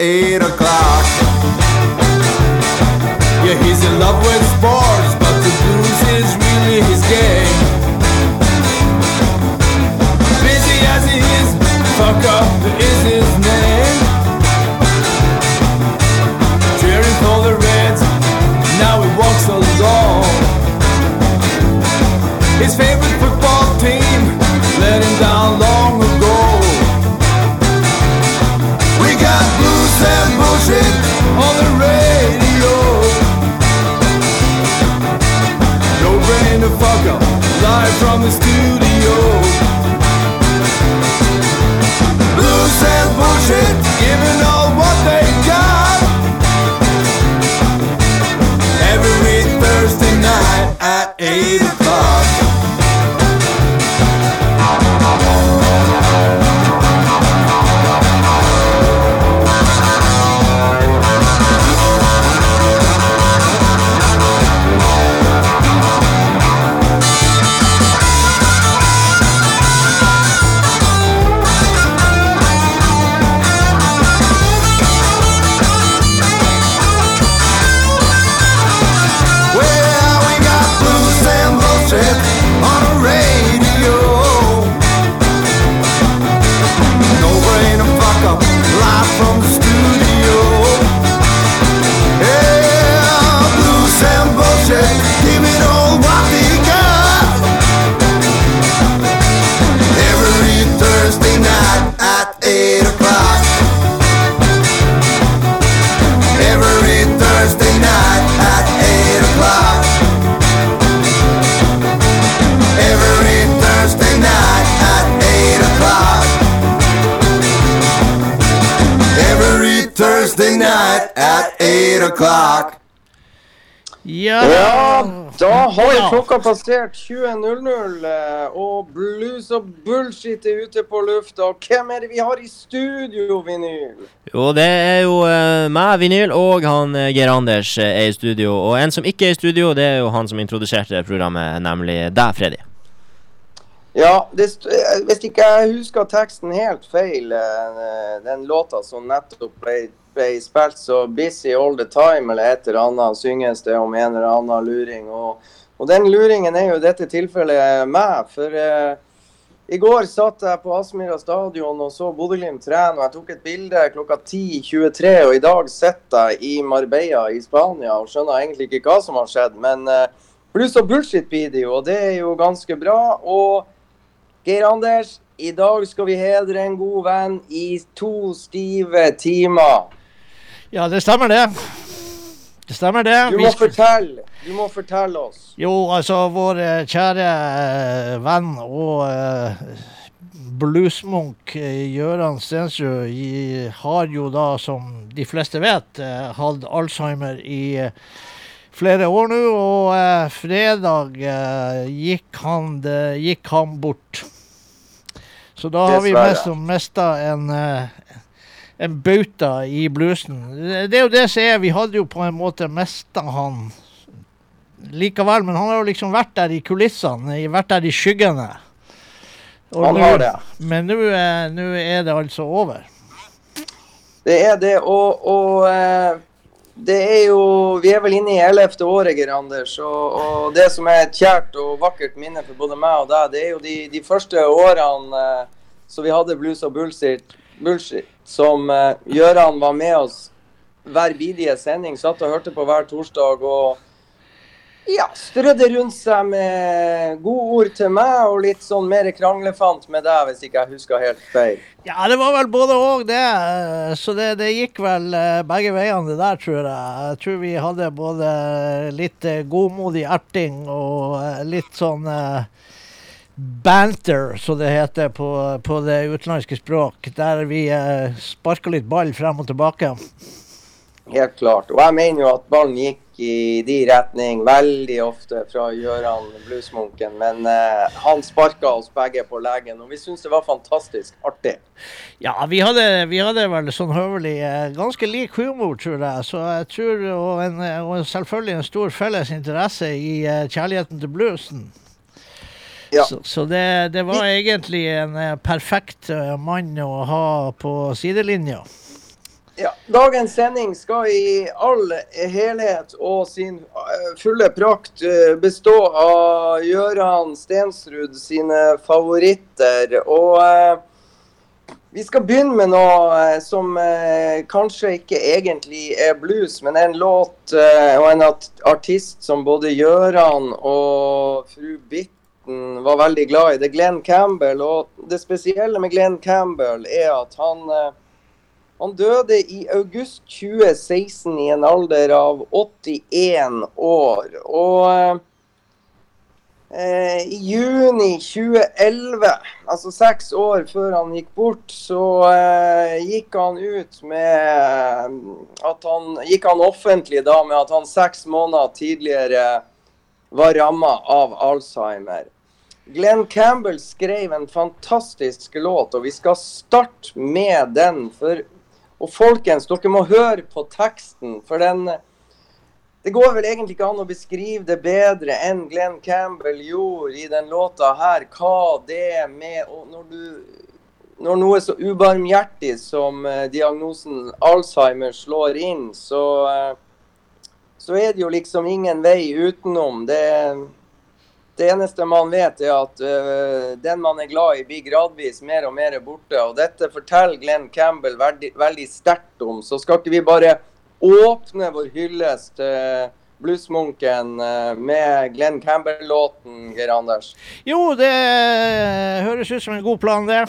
eight o'clock. Live from o'clock. Ja, Ja, da har Ja. klokka passert 20.00, eh, og blues og bullshit er ute på lufta. Og hvem er det vi har i studio, Vinyl? Jo, det er jo uh, meg, Vinyl, og han eh, Geir Anders er i studio. Og en som ikke er i studio, det er jo han som introduserte programmet, nemlig deg, Freddy. Ja, det, st- hvis ikke jeg husker teksten helt feil, den låta som nettopp ble, ble spilt så 'Busy All The Time' eller et eller annet, synges det om en eller annen luring. Og, og den luringen er jo i dette tilfellet meg. For eh, i går satt jeg på Aspmyra stadion og så Bodø-Glimt trene, og jeg tok et bilde klokka 10.23. Og i dag sitter jeg i Marbella i Spania og skjønner egentlig ikke hva som har skjedd. Men eh, pluss og bullshit blir det jo, og det er jo ganske bra. og Geir Anders, i dag skal vi hedre en god venn i to stive timer. Ja, det stemmer det. Det stemmer det. Du må fortelle, du må fortelle oss. Jo, altså vår eh, kjære eh, venn og uh, bluesmunk Gøran Stensrud har jo da, som de fleste vet, hatt Alzheimer i flere år nå. Og eh, fredag eh, gikk, han, det, gikk han bort. Så da har vi mest mista en en bauta i bluesen. Det er jo det som er, vi hadde jo på en måte mista han likevel, men han har jo liksom vært der i kulissene, vært der i skyggene. Og Han har det. Men nå er, er det altså over. Det er det, og, og eh, det er jo Vi er vel inne i ellevte året, Geir Anders. Og, og det som er et kjært og vakkert minne for både meg og deg, det er jo de, de første årene eh, så vi hadde blues og bullshit, bullshit som eh, Gjøran var med oss hver bidige sending. Satt og hørte på hver torsdag. og ja, strødde rundt seg med godord til meg og litt sånn mer kranglefant med deg, hvis ikke jeg husker helt feil. Ja, det var vel både og, det. Så det, det gikk vel eh, begge veiene, det der, tror jeg. Jeg tror vi hadde både litt eh, godmodig erting og eh, litt sånn eh, banter, som det heter på, på det utenlandske språk. Der vi eh, sparker litt ball frem og tilbake. Helt klart. Og jeg mener jo at ballen gikk i de retning veldig ofte fra Gøran Bluesmunken. Men eh, han sparka oss begge på legen, og vi syntes det var fantastisk artig. Ja, vi hadde, vi hadde vel sånn høvelig eh, ganske lik humor, tror jeg. Så jeg tror, og, en, og selvfølgelig en stor felles interesse i eh, kjærligheten til bluesen. Ja. Så, så det, det var egentlig en eh, perfekt eh, mann å ha på sidelinja. Ja, dagens sending skal i all helhet og sin eh, fulle prakt bestå av Gøran Stensrud sine favoritter. Og eh, vi skal begynne med noe som eh, kanskje ikke egentlig er blues, men en låt eh, og en artist som både Gøran og fru Bitten var veldig glad i. Det er Glenn Campbell. Og det spesielle med Glenn Campbell er at han eh, han døde i august 2016 i en alder av 81 år. Og eh, i juni 2011, altså seks år før han gikk bort, så eh, gikk han ut med at han Gikk han offentlig da med at han seks måneder tidligere var ramma av Alzheimer. Glenn Campbell skrev en fantastisk låt, og vi skal starte med den. For og folkens, dere må høre på teksten, for den Det går vel egentlig ikke an å beskrive det bedre enn Glenn Campbell gjorde i den låta her, hva det er med når du når noe så ubarmhjertig som eh, diagnosen Alzheimer slår inn, så, eh, så er det jo liksom ingen vei utenom. Det, det eneste man vet, er at uh, den man er glad i, blir gradvis mer og mer borte. Og dette forteller Glenn Campbell veldig, veldig sterkt om. Så skal ikke vi bare åpne vår hyllest til bluesmunken uh, med Glenn Campbell-låten, Geir Anders? Jo, det høres ut som en god plan, det.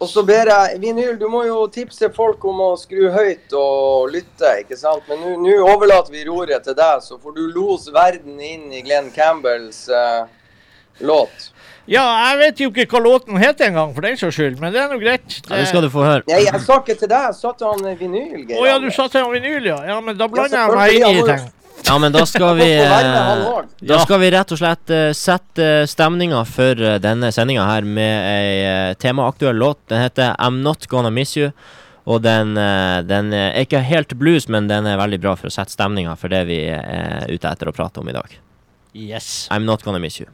Og så ber jeg Vinyl, du må jo tipse folk om å skru høyt og lytte, ikke sant. Men nå overlater vi roret til deg, så får du lose verden inn i Glenn Campbells uh, låt. Ja, jeg vet jo ikke hva låten heter engang, for den saks skyld, men det er nå greit. Ja, det skal du få høre. Nei, jeg sa ikke til deg, jeg sa til han Vinyl. Å ja, du sa til han Vinyl, ja. Ja, men da blander jeg meg inn i ting. Ja, men da skal vi eh, Da skal vi rett og slett eh, sette stemninga for eh, denne sendinga her med ei eh, temaaktuell låt. Den heter I'm Not Gonna Miss You. Og den, eh, den er ikke helt blues, men den er veldig bra for å sette stemninga for det vi er ute etter å prate om i dag. Yes. I'm Not Gonna Miss You.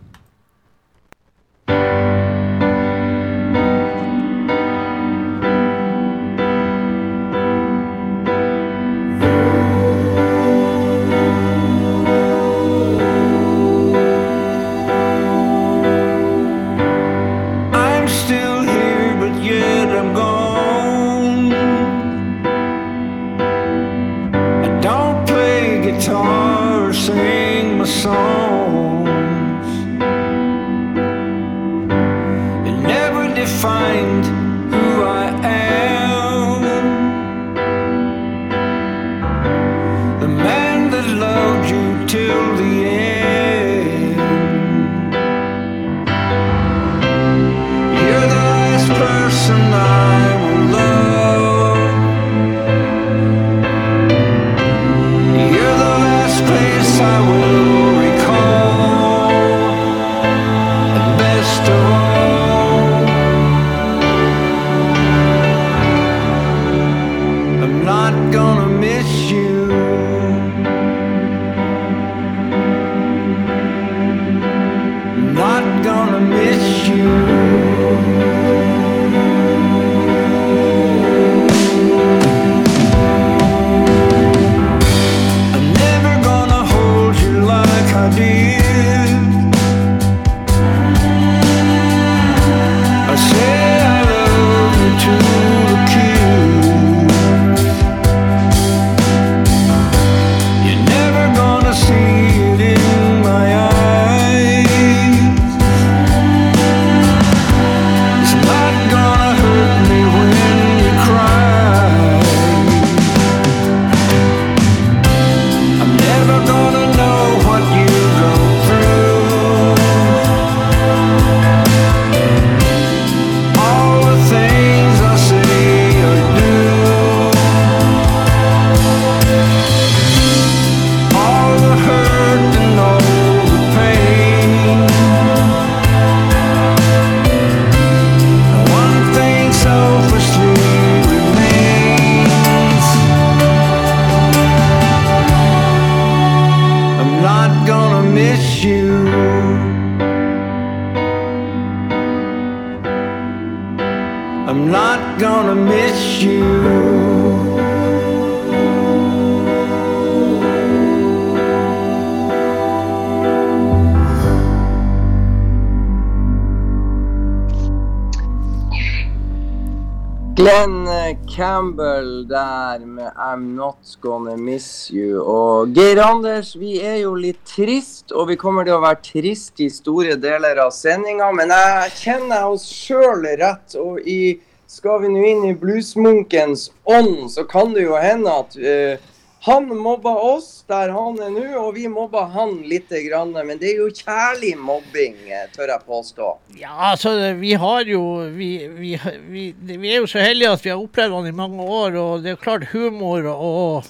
Not Gonna Miss You'. Og Geir Anders, vi er jo litt trist, og vi kommer til å være trist i store deler av sendinga. Men jeg kjenner oss sjøl rett, og i, skal vi nå inn i bluesmunkens ånd, så kan det jo hende at uh, han mobba oss der han er nå, og vi mobba han litt. Grann, men det er jo kjærlig mobbing, tør jeg påstå. Ja, altså vi har jo vi, vi, vi, vi er jo så heldige at vi har opplevd han i mange år, og det er klart humor og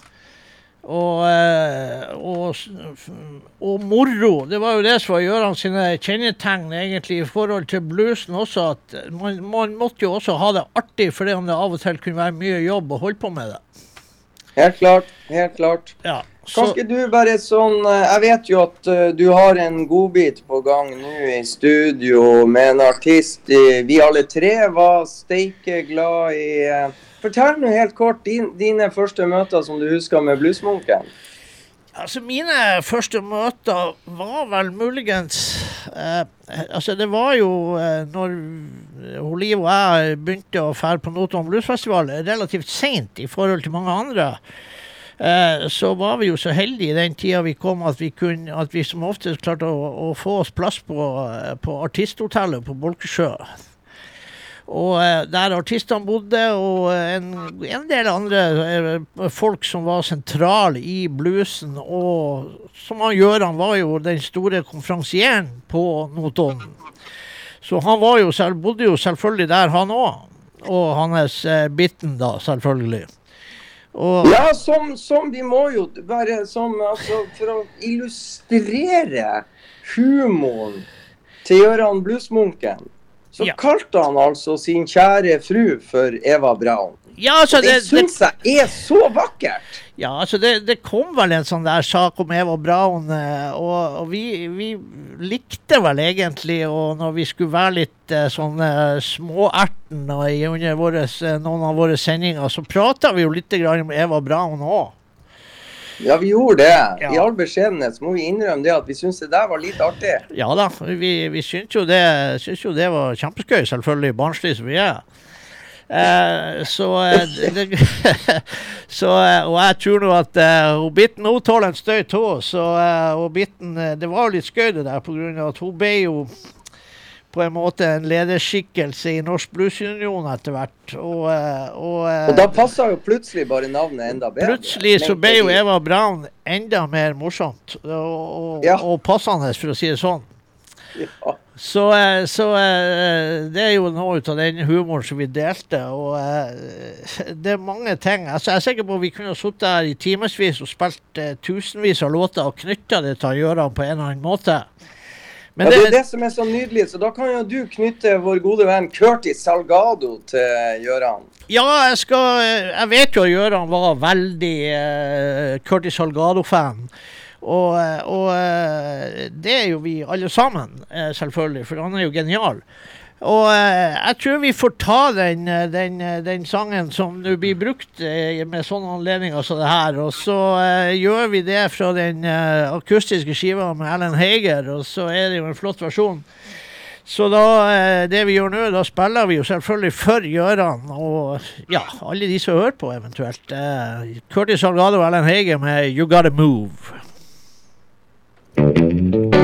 og, eh, og, og, moro. Det var jo det som var Gjøran sine kjennetegn egentlig i forhold til bluesen også. At man, man måtte jo også ha det artig, fordi om det av og til kunne være mye jobb å holde på med det. Helt klart. Helt klart. Ja, så... Kan ikke du bare sånn eh, Jeg vet jo at uh, du har en godbit på gang nå i studio med en artist vi alle tre var steike glad i. Uh, fortell nå helt kort din, dine første møter som du husker med Bluesmunken. Altså, mine første møter var vel muligens eh, Altså, det var jo eh, når Liv og jeg begynte å fære på Notodden Bluesfestival relativt seint i forhold til mange andre. Eh, så var vi jo så heldige i den tida vi kom at vi, kunne, at vi som oftest klarte å, å få oss plass på, eh, på Artisthotellet på Bolkesjø. Og eh, der artistene bodde, og en, en, del andre folk som var sentrale i bluesen. Og som han Gjøran var jo den store konferansieren på Notodden. Så han var jo selv, bodde jo selvfølgelig der, han òg. Og hans eh, Bitten, da, selvfølgelig. Og ja, som, som, de må jo være som altså, For å illustrere humoren til Gøran Bluesmunken så ja. kalte han altså sin kjære fru for Eva Braun. Ja, altså, det det syns jeg er så vakkert! Ja, altså det, det, kom vel en sånn der sak om Eva Braun, eh, og, og vi, vi, likte vel egentlig og når vi skulle være litt uh, sånn uh, småerten under våres, noen av våre sendinger, så prata vi jo litt om Eva Braun òg. Ja, vi gjorde det. Ja. I all beskjedenhet så må vi innrømme det at vi syntes det der var litt artig. Ja da, vi, vi syntes jo, jo, det var kjempeskøy, selvfølgelig, barnslig som vi er. Eh, så, eh, det, så eh, Og jeg tror nå at uh, Bitten hun tåler en støy tå. Så og Bitten Det var jo litt skøy det der, pga. at hun ble jo på en måte en lederskikkelse i Norsk Bluesunion etter hvert. Og, og, og da passa jo plutselig bare navnet enda bedre. Plutselig så ble jo Eva Braun enda mer morsomt og, og, ja. og passende, for å si det sånn. Ja. Så, eh, så, det er jo noe av den humoren som vi delte. Og det er mange ting. Altså, jeg er sikker på at vi kunne sittet her i timevis og spilt tusenvis av låter og knytta det til Gjøran på en eller annen måte. Men ja, det er det som er så nydelig. Så da kan jo du knytte vår gode venn Curtis Salgado til Gjøran. Ja, jeg skal Jeg vet jo at Gjøran var veldig uh, Curtis Salgado-fan. Og, eh, og, uh, det er jo vi alle sammen, uh, selvfølgelig, for han er jo genial. Og eh, jeg tror vi får ta den, eh, den, eh, den sangen som nå blir brukt med sånne anledninger som det her. Og så gjør vi det fra den akustiske skiva med Alan Hager, og så er det jo en flott versjon. Så da, det vi gjør nå, da spiller vi jo selvfølgelig for Gjøran og ja, alle de som hører på, eventuelt. Curtis Salgado og Alan Hager med 'You Gotta Move'. Thank you.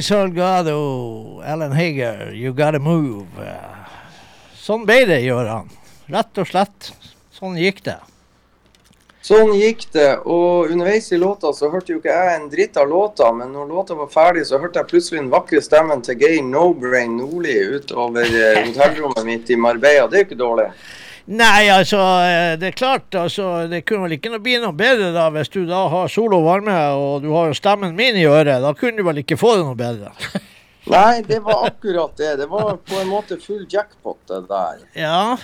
Curtis Salgado, Alan Hager, You Gotta Move. sånn ble det, Gøran. Rett og slett. Sånn gikk det. Sånn gikk det. Og underveis i låta så hørte jo ikke jeg en dritt av låta, men når låta var ferdig, så hørte jeg plutselig den vakre stemmen til Geir No-Brain Nordli utover eh, hotellrommet mitt i Marbella. Det er jo ikke dårlig. Nei, altså, eh, det er klart, altså, det kunne vel ikke bli noe bedre da hvis du da har sol og varme og du har stemmen min i øret. Da kunne du vel ikke få det noe bedre. Nei, det var akkurat det. Det var på en måte full jackpot, det der. Ja.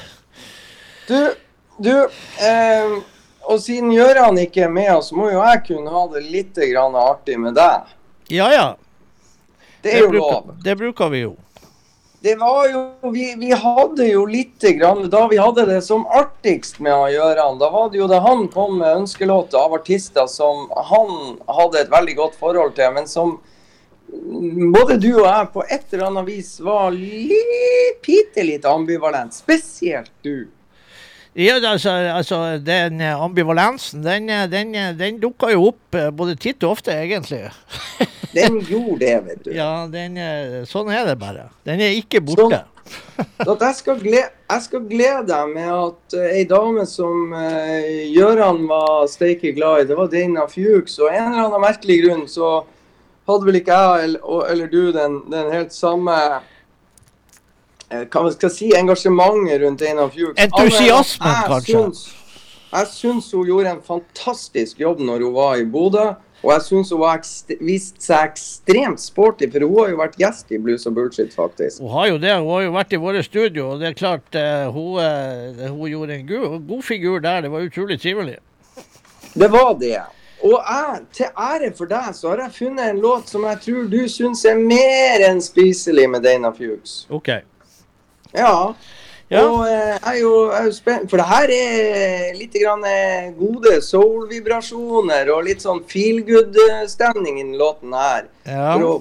Du, du eh, Og siden Gjøran ikke er med oss, må jo jeg kunne ha det litt grann artig med deg. Ja ja. Det er jo bruker, lov. det bruker vi jo. Det var jo vi, vi hadde jo lite grann Da vi hadde det som artigst med han Gøran, da var det jo da han kom med ønskelåter av artister som han hadde et veldig godt forhold til, men som både du og jeg på et eller annet vis var litt, bitte litt ambivalent. Spesielt du. Ja, altså, altså Den eh, ambivalensen, den, eh, den, eh, den dukker jo opp både titt og ofte, egentlig. Den gjorde det, vet du. Ja, den, eh, sånn er det bare. Den er ikke borte. Sånn, jeg, skal glede, jeg skal glede deg med at uh, ei dame som uh, Gjøran var steike glad i, det var Dana Fuchs. Og en eller annen merkelig grunn så hadde vel ikke jeg eller, eller du den, den helt samme eh, hva skal jeg si, engasjementet rundt Dana Fuchs. Entusiasmen, kanskje. syns- Jeg syns hun gjorde en fantastisk jobb når hun var i Bodø. Og jeg syns hun har vist seg ekstremt sporty, for hun har jo vært gjest i Blues and Bullshit, faktisk. Hun har jo det. Hun har jo vært i våre studio, og det er klart eh, hun, eh, hun gjorde en god, god figur der. Det var utrolig trivelig. Det var det. Og jeg, til ære for deg, så har jeg funnet en låt som jeg tror du syns er mer enn spiselig med Dana Fuchs. OK. Ja. Ja. Og eh, jeg er jo, jeg er jo spent, for det her er litt grann eh, gode soul-vibrasjoner og litt sånn feel good-stemning i den låten her. Ja. Å,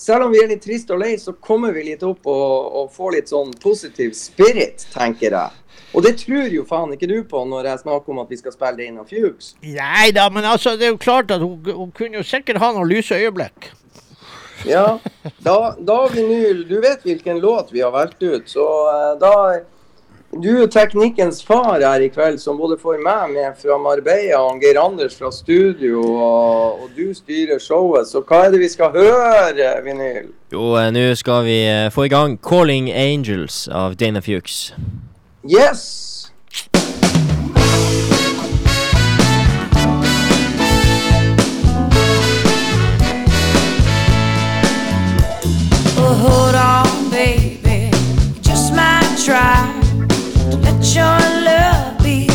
selv om vi er litt triste og lei, så kommer vi litt opp og, og får litt sånn positiv spirit, tenker jeg. Og det tror jo faen ikke du på når jeg snakker om at vi skal spille det inn av Fugues. Nei da, men altså, det er jo klart at hun, hun kunne jo sikkert ha noen lyse øyeblikk. Ja, da, da vinyl Du vet hvilken låt vi har valgt ut, så eh, da Du er teknikkens far her i kveld, som både får meg med fra Marbella og Geir Anders fra studio, og, og du styrer showet. Så hva er det vi skal høre, vinyl? Jo, eh, nå skal vi eh, få i gang 'Calling Angels' av Dana Fuchs. Yes! Hold on, baby. Just might try to let your love be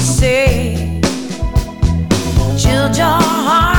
your heart,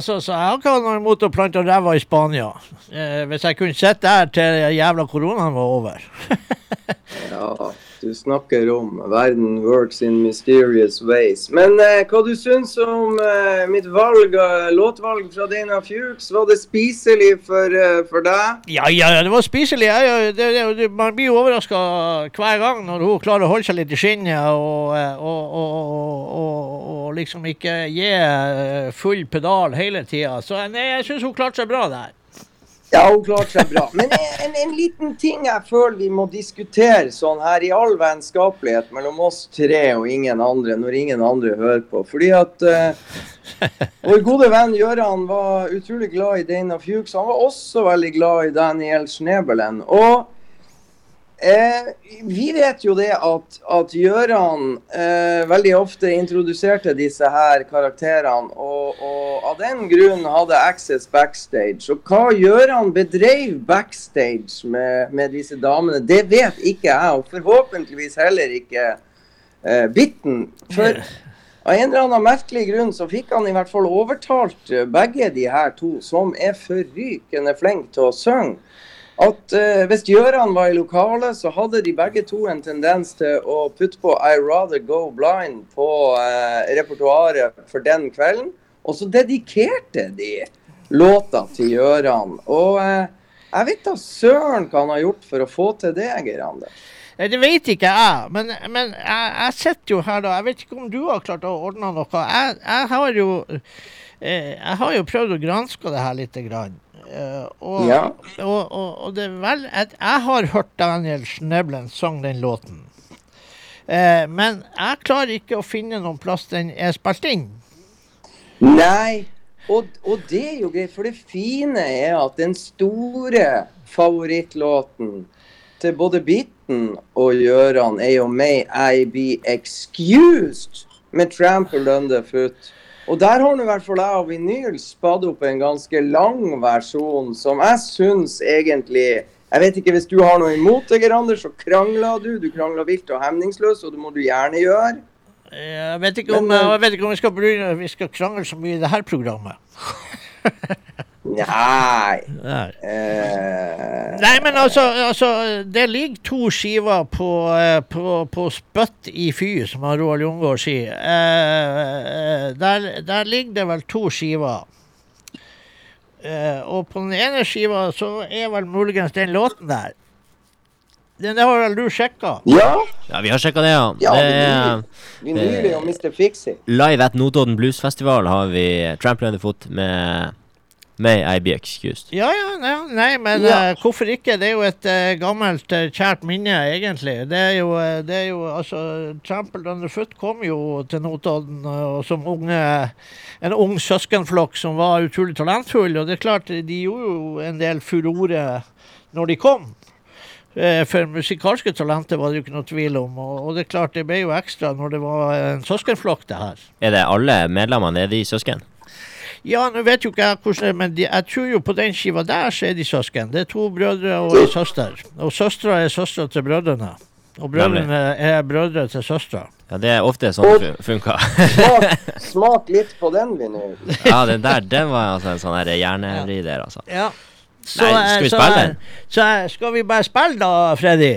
altså, så jeg har ikke hatt noe imot å plante ræva i Spania. Eh, hvis jeg kunne sitte der til jævla koronaen var over. Ja, du snakker om verden works in mysterious ways. Men eh, hva du syns om eh, mitt valg, eh, låtvalg fra Dana Fuchs? Var det spiselig for, uh, for deg? Ja, ja, ja, det var spiselig. Jeg- det, det, man blir jo overraska hver gang når hun klarer å holde seg litt i skinnet og, eh, og, og, og, liksom ikke gi full pedal hele tida. Så nei, jeg syns hun klarte seg bra der. Ja, hun klarte seg bra. Men en, en liten ting jeg føler vi må diskutere sånn her i all vennskapelighet mellom oss tre og ingen andre, når ingen andre hører på. Fordi at uh, vår gode venn Gøran var utrolig glad i Dana Fuchs. Han var også veldig glad i Daniel Schnebelen. Og eh, vi vet jo det at, at Gjøran eh, veldig ofte introduserte disse her karakterene, og, og av den grunn hadde access backstage. Og hva Gjøran bedrev backstage med, med disse damene, det vet ikke jeg, og forhåpentligvis heller ikke eh, Bitten. For av en eller annen merkelig grunn så fikk han i hvert fall overtalt eh, begge de her to, som er forrykende flinke til å synge, at eh, hvis Gjøran var i lokalet, så hadde de begge to en tendens til å putte på I Rather Go Blind på eh, repertoaret for den kvelden. Og så dedikerte de låta til Gjøran. Og eh, jeg vet da søren hva han har gjort for å få til det, Geir Anders. Det vet ikke jeg, men, men jeg, jeg sitter jo her da. Jeg vet ikke om du har klart å ordne noe. Jeg, jeg har jo eh, Jeg har jo prøvd å granske det her lite grann. Eh, og, Ja. og, og, og det er vel at Jeg har hørt Daniel Schneblen sang den låten. Eh, men jeg klarer ikke å finne noen plass den er spilt inn. Nei, og, og det er jo greit, for det fine er at den store favorittlåten til både Bitten og Gjøran er jo May I Be Excused med Trampled Underfoot. Og der har nå i hvert fall jeg og Vinyl spadd opp en ganske lang versjon som jeg syns egentlig Jeg vet ikke hvis du har noe imot det, Gerander, så krangler du. Du krangler vilt og hemningsløst, og det må du gjerne gjøre. Eh, Jeg vet ikke om, Men, eh, jeg vet ikke om vi, skal vi skal krangle så mye i det her programmet. Nei. Nei. uh, Nei, men altså, altså Det ligger to skiver på, eh, på, på Spøtt i fy, som Roald Jungård sier. Eh, der, der ligger det vel to skiver. Uh, og på den ene skiva så er vel muligens den låten der. Den har vel du sjekka? Ja, Ja, vi har sjekka det, ja. Ja, det vinyl. er, og Mr. Fixie. live at Notodden Blues Festival har vi Trample Foot med May I Be Excused. Ja, ja, nei, nei men Ja. Uh, hvorfor ikke? Det er jo et uh, gammelt, uh, kjært minne, egentlig. Det er jo, det er jo altså Trampled Underfoot kom jo til Notodden som unge, en ung søskenflokk som var utrolig talentfull. Og det er klart, de gjorde jo en del furore når de kom. For musikalske talenter var det jo ikke noe tvil om. Og det er klart, det ble jo ekstra når det var en søskenflokk, det her. Er det alle medlemmene? Er de søsken? Ja, nå vet jo ikke jeg hvordan det er, men de, jeg tror jo på den skiva der så er de søsken. Det er to brødre og ei søster. Og søstera er søstera til brødrene. Og brødrene er brødre til søstera. Ja, det er ofte sånn det fun- funker. Smak, smak litt på den vinyl. ja, den der, den var altså en sånn her hjernevri der, altså. Ja. Så, Nei, skal vi spille den? Så skal vi bare spille da, Freddy?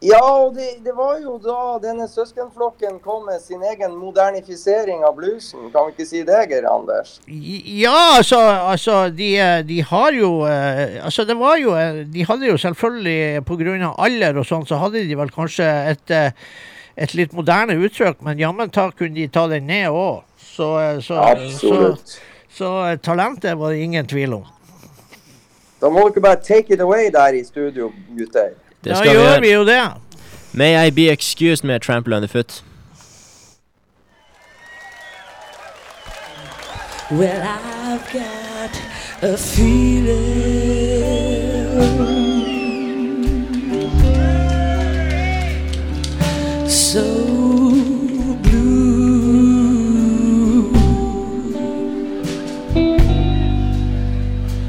Ja, og det, det var jo da denne søskenflokken kom med sin egen modernifisering av bluesen. Kan vi ikke si det, Geir Anders? Ja, altså, altså de, de, har jo eh, Altså, det var jo eh, De hadde jo selvfølgelig, pga. alder og sånn, så hadde de vel kanskje et, eh, et litt moderne uttrykk, men jammen ta kunne de ta den ned òg. Så, så, så, så, talentet var det ingen tvil om. Da må dere bare take it away der i studio, gutter. Det da gjør vi jo det. May I be excused med Trample Underfoot. Well, I've got a feeling so blue.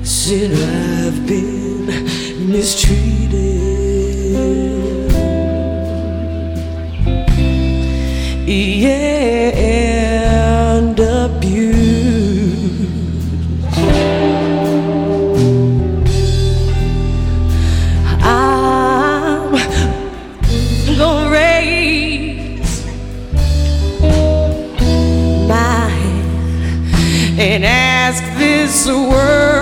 Said I've been mistreated. And abused. I'm gonna raise my hand and ask this world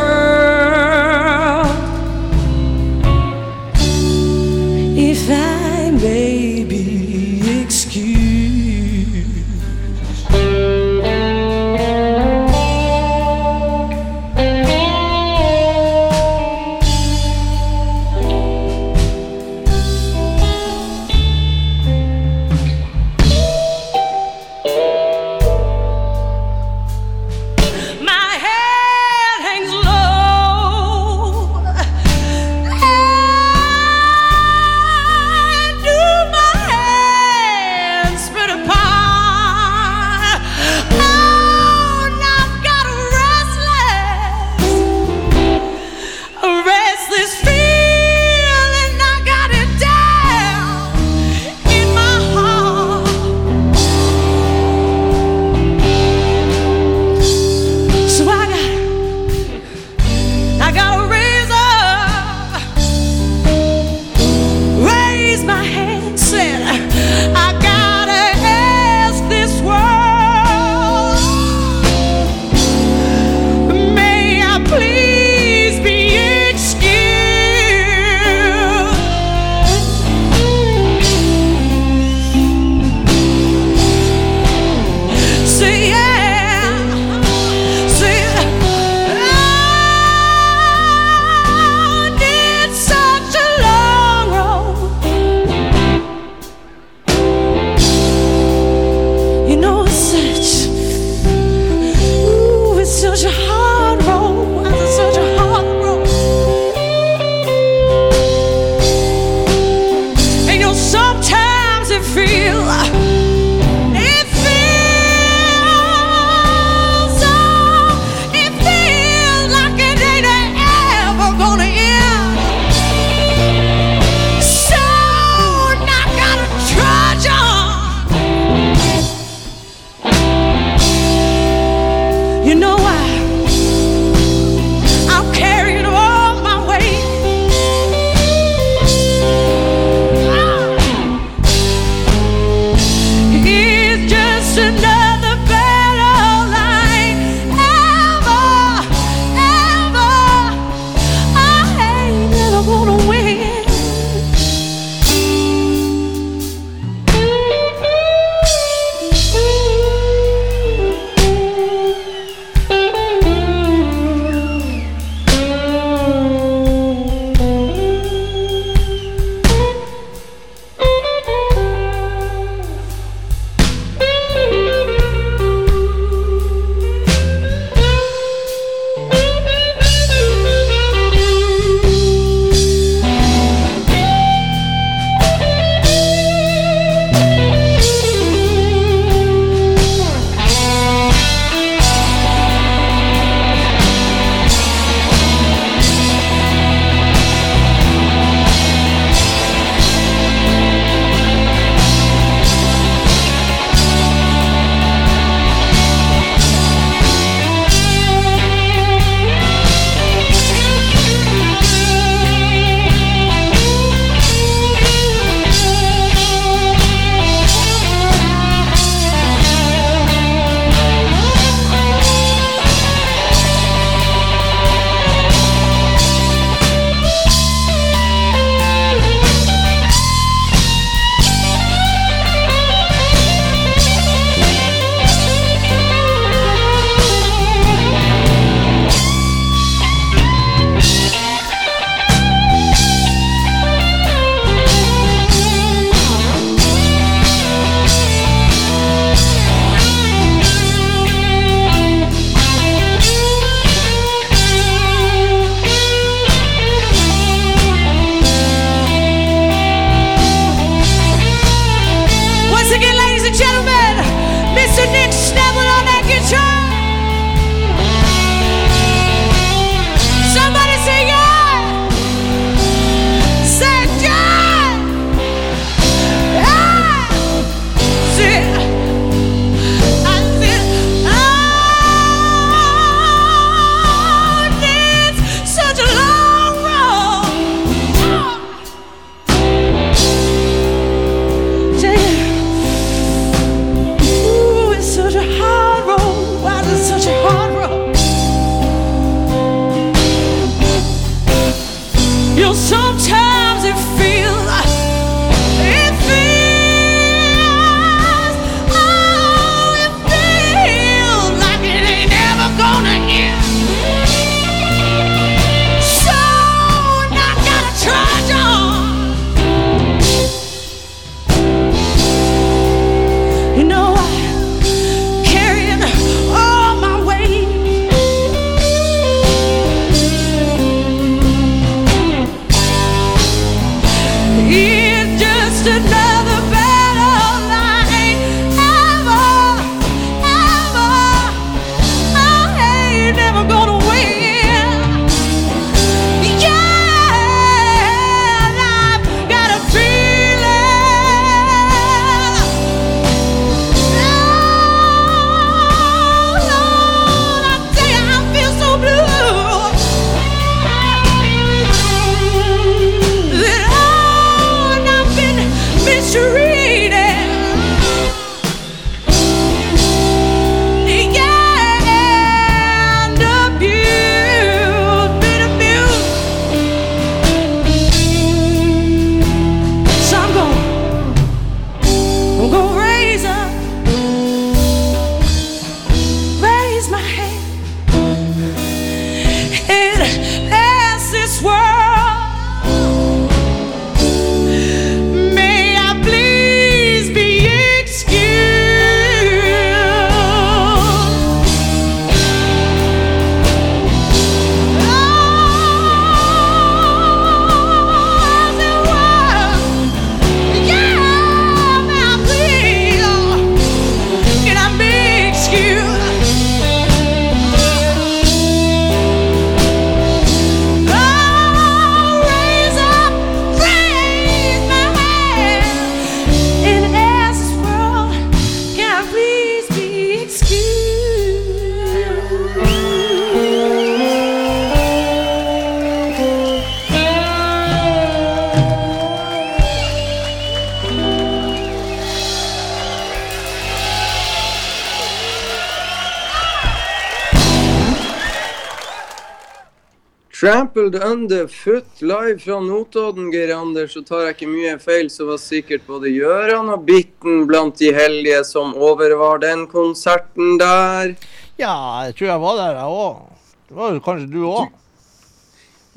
Trampled underfoot live fra Notodden, Geir Anders. Så tar jeg ikke mye feil, så var sikkert både Gjøran og Bitten blant de heldige som overvar den konserten der. Ja, jeg tror jeg var der, jeg òg. Det var kanskje du òg?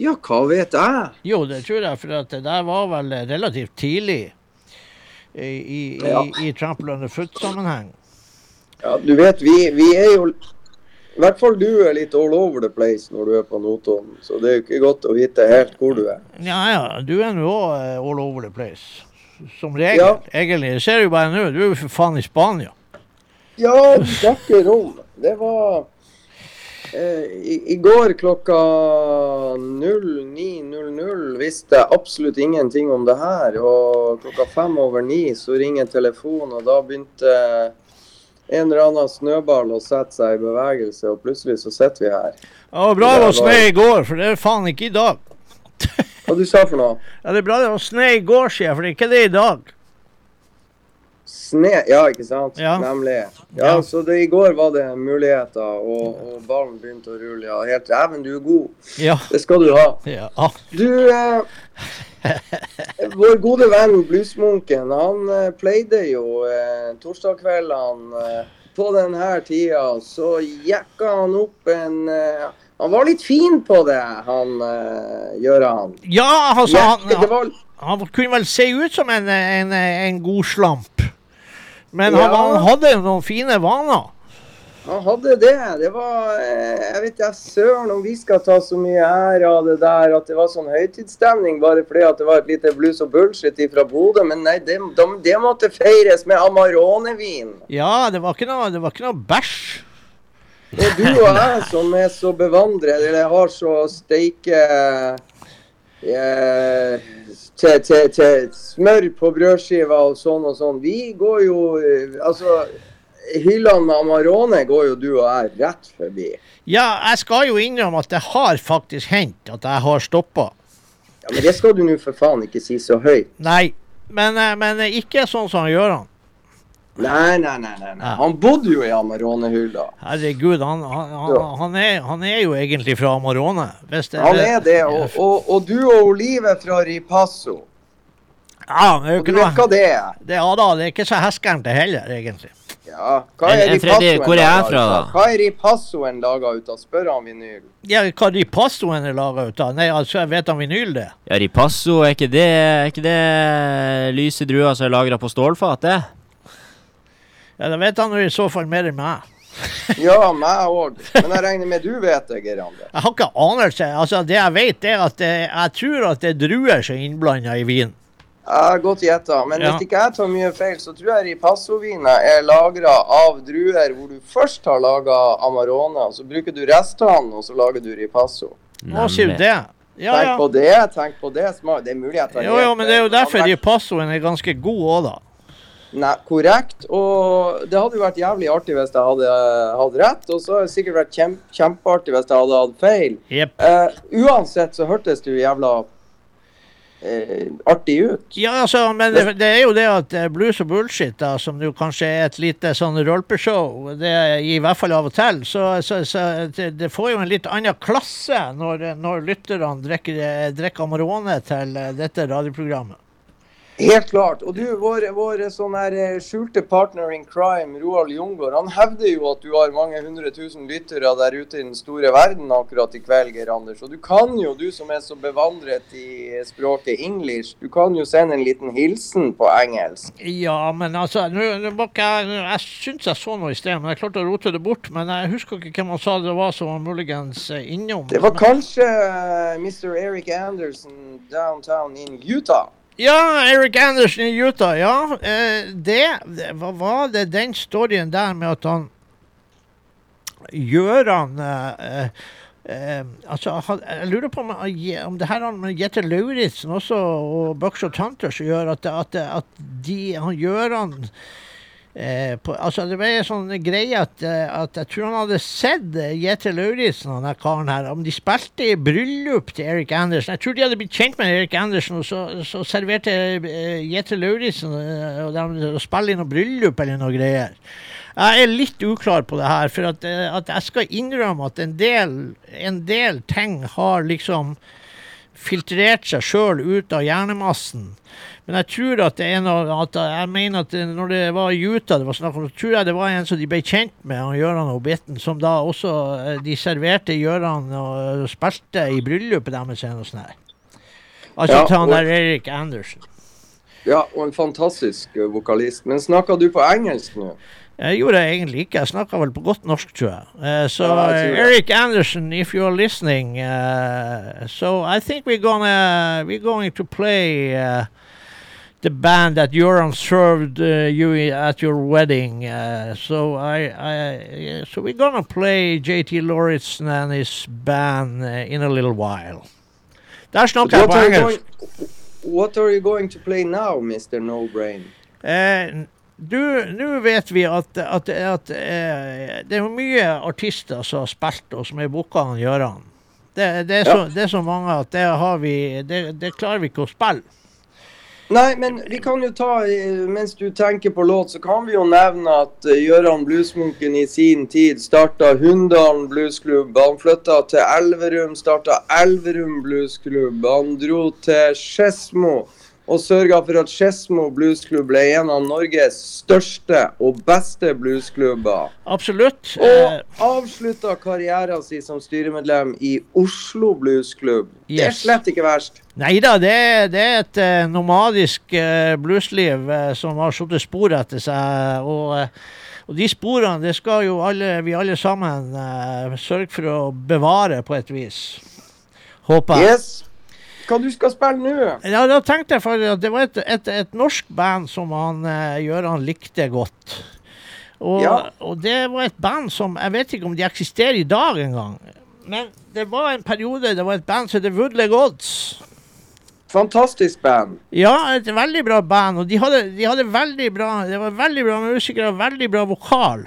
Ja, hva vet jeg? Jo, det tror jeg, for det der var vel relativt tidlig i, i, Ja. i, i Trample Underfoot-sammenheng. Ja, du vet, vi, vi er jo I hvert fall du er litt all over the place når du er på Notodden. Så det er jo ikke godt å vite helt hvor du er. Ja ja, du er nå òg all over the place. Som regel. Ja. Egentlig. Det ser jo bare nå. Du er jo for faen i Spania. Ja, dekker rom. om. Det var eh, i, I går klokka 09.00 visste jeg absolutt ingenting om det her. Og klokka fem over ni så ringer telefonen, og da begynte en eller annen snøball og setter seg i bevegelse, og plutselig så sitter vi her. Ja, bra det var snø i går, for det er faen ikke i dag. Hva du sa for noe? Ja, det er bra det var snø i går, sier jeg, for det er ikke det i dag. Sne, ja, ikke sant? Ja. Nemlig. Ja, Ja. Så det, i går var det muligheter, og, og ballen begynte å rulle. Ja, helt Dæven, du er god. Ja. Det skal du ha. ja. Du, eh, vår gode venn Bluesmunken, han eh, pleide jo eh, torsdagskveldene eh, på denne tida, så jekka han opp en eh, Han var litt fin på det, han eh, Gøran. ja, altså, han, han, han kunne vel se ut som en, en, en god slamp. Men han, Ja. han hadde noen fine vaner. Han hadde det. Det var eh, Jeg vet ikke søren om vi skal ta så mye ære av det der at det var sånn høytidsstemning bare fordi at det var et lite blues og bullshit fra Bodø. Men nei, det, de, det måtte feires med Amarone-vin. Ja, det var ikke noe, det var ikke noe bæsj. Det er du og jeg som er så bevandret, eller har så steike eh, til, til, til smør på brødskiva og sånn og sånn. Vi går jo eh, Altså, hyllene med Amarone går jo du og jeg rett forbi. Ja, jeg skal jo innrømme at det har faktisk hendt at jeg har stoppa. Ja, Men det skal du nå for faen ikke si så høyt. Nei, men, eh, men ikke sånn som han gjør han. Nei, nei, nei. nei, nei. Han bodde jo i Amarone-hylla. Herregud, han, han, han, er, han er jo egentlig fra Amarone. Det, Han er det. Og, og, og du og Olive fra Ripasso. Ja, det er jo ikke noe det det, ja, da, det er ikke så heskernt det heller, egentlig. Ja, hva er en tredje- Ripassoen hvor er jeg fra, da? Hva er Ripassoen laga ut av? Spør han vinyl. Ja, hva ripassoen er laga ut av? Nei, altså, jeg vet han vinyl det. Ja, ripasso, er ikke det, er ikke det lyse druer som er lagra på stålfat, det? Ja, Da vet han jo i så fall mer enn meg. Ja, meg òg. Men jeg regner med du vet det, Geir Ander. Jeg har ikke anelse. Altså, det jeg vet, er at det, jeg tror at det er druer som er innblanda i vin. Ja, Godt gjetta. Men Ja. hvis ikke jeg tar mye feil, så tror jeg Ripasso-vina er lagra av druer hvor du først har laga Amarone, og så bruker du restene, og så lager du Ripasso. Hva sier det? Ja, Tenk ja. på det. tenk på det. Det er mulig jeg tar Jo, jo, men det er jo derfor ripassoen er ganske god òg, da. Nei, korrekt. Og det hadde jo vært jævlig artig hvis jeg hadde hatt rett. Og så hadde det sikkert vært kjempe, kjempeartig hvis jeg hadde hatt feil. Yep. Uh, uansett så hørtes du jævla eh, artig ut. Ja, altså, men det, det er jo det at eh, blues og bullshit, da, som jo kanskje er et lite sånn rolpeshow, det i hvert fall av og til, så, så, så det, det får jo en litt annen klasse når, når lytterne drikker, eh, drikker Amarone til eh, dette radioprogrammet. Helt klart. Og du, vår, vår sånn her eh, skjulte partner in crime, Roald Jungård, han hevder jo at du har mange hundre tusen lyttere der ute i den store verden akkurat i kveld, Geir Anders. Og du kan jo, du som er så bevandret i språket english, du kan jo sende en liten hilsen på engelsk. Ja, men altså, nå må jeg Jeg syns jeg så noe i sted, men jeg klarte å rote det bort. Men jeg husker ikke hvem han sa det var som var muligens eh, innom. Det var kanskje eh, Mr. Eric Anderson downtown in Utah. Ja, Eric Anderson i Utah, ja. Eh, det, det hva var det den storyen der med at han Gjøran eh, eh, Altså, jeg lurer på om, om det her med Jette Lauritzen også og Buckshot Hunters å at, at, at de, han Gjøran Eh, på, altså Det ble en sånn greie at, eh, at jeg tror han hadde sett eh, Jette Lauritzen og den karen her. Om de spilte i bryllup til Erik Andersen. Jeg tror de hadde blitt kjent med Erik Andersen, og så, så serverte eh, Jette Lauritzen og de og spille i noe bryllup eller noe greier. Jeg er litt uklar på det her, for at, at jeg skal innrømme at en del, en del ting har liksom filtrert seg sjøl ut av hjernemassen. Men jeg tror at det er noe at jeg mener at når det var Utah det var snakk om, så tror jeg det var en som de ble kjent med, han Gøran Bitten som da også eh, de serverte Gøran og spilte i bryllupet deres og sånn her. Altså Ja, til han der Erik Andersen. Ja, og en fantastisk eh, vokalist. Men snakker du på engelsk nå? Jeg gjorde det egentlig ikke. Jeg snakka vel på godt norsk, tror jeg. Uh, so, uh. Eric Anderson, if you're listening, uh, so I think we're gonna we're going to play uh, the band that Joran served uh, you at your wedding. Uh, so I, I so we're gonna play JT Lauritsen and his band uh, in a little while. Der snakker jeg på engelsk. what are you going to play now, Mr. No Brain? Eh, du, Nå vet vi at, at, at eh, det er mye artister som har spilt, og som er booka av Gjøran. Det, det, er så, Ja. det er så mange at det, har vi, det, det klarer vi ikke å spille. Nei, men vi kan jo ta, eh, mens du tenker på låt, så kan vi jo nevne at Gjøran Bluesmunken i sin tid starta Hunndalen bluesklubb. Han flytta til Elverum, starta Elverum bluesklubb. Han dro til Skedsmo og sørga for at Skedsmo bluesklubb ble en av Norges største og beste bluesklubber. Absolutt. Eh, Og avslutta karrieren sin som styremedlem i Oslo bluesklubb. Det er slett ikke verst. nei da, det, det er et eh, nomadisk eh, bluesliv eh, som har satt spor etter seg. Og, eh, og de sporene det skal jo alle, vi alle sammen eh, sørge for å bevare på et vis. Håper jeg. Yes. Hva du skal spille nå? Ja, da tenkte jeg faktisk at det var et, et, et norsk band som han uh, Gøran likte godt. Og, Ja. og det var et band som Jeg vet ikke om de eksisterer i dag engang. Men det var en periode det var et band som heter Woodley Odds. Fantastisk band. Ja, et veldig bra band. Og de hadde, de hadde veldig bra Det var veldig bra musikere og veldig bra vokal.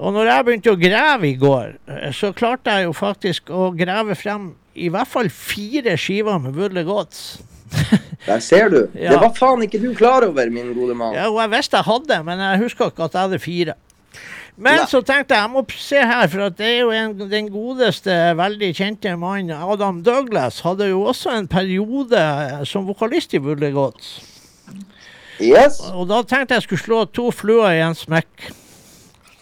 Og når jeg begynte å grave i går, eh, så klarte jeg jo faktisk å grave frem i hvert fall fire skiver med Woodley Goats. Der ser du. Ja. Det var faen ikke du klar over, min gode mann. Ja, og jeg visste jeg hadde, men jeg husker ikke at jeg hadde fire. Men Nei. så tenkte jeg jeg må se her, for det er jo en, den godeste, veldig kjente mannen Adam Douglas hadde jo også en periode som vokalist i Woodley Goats. Yes. Og da tenkte jeg skulle slå to fluer i en smekk.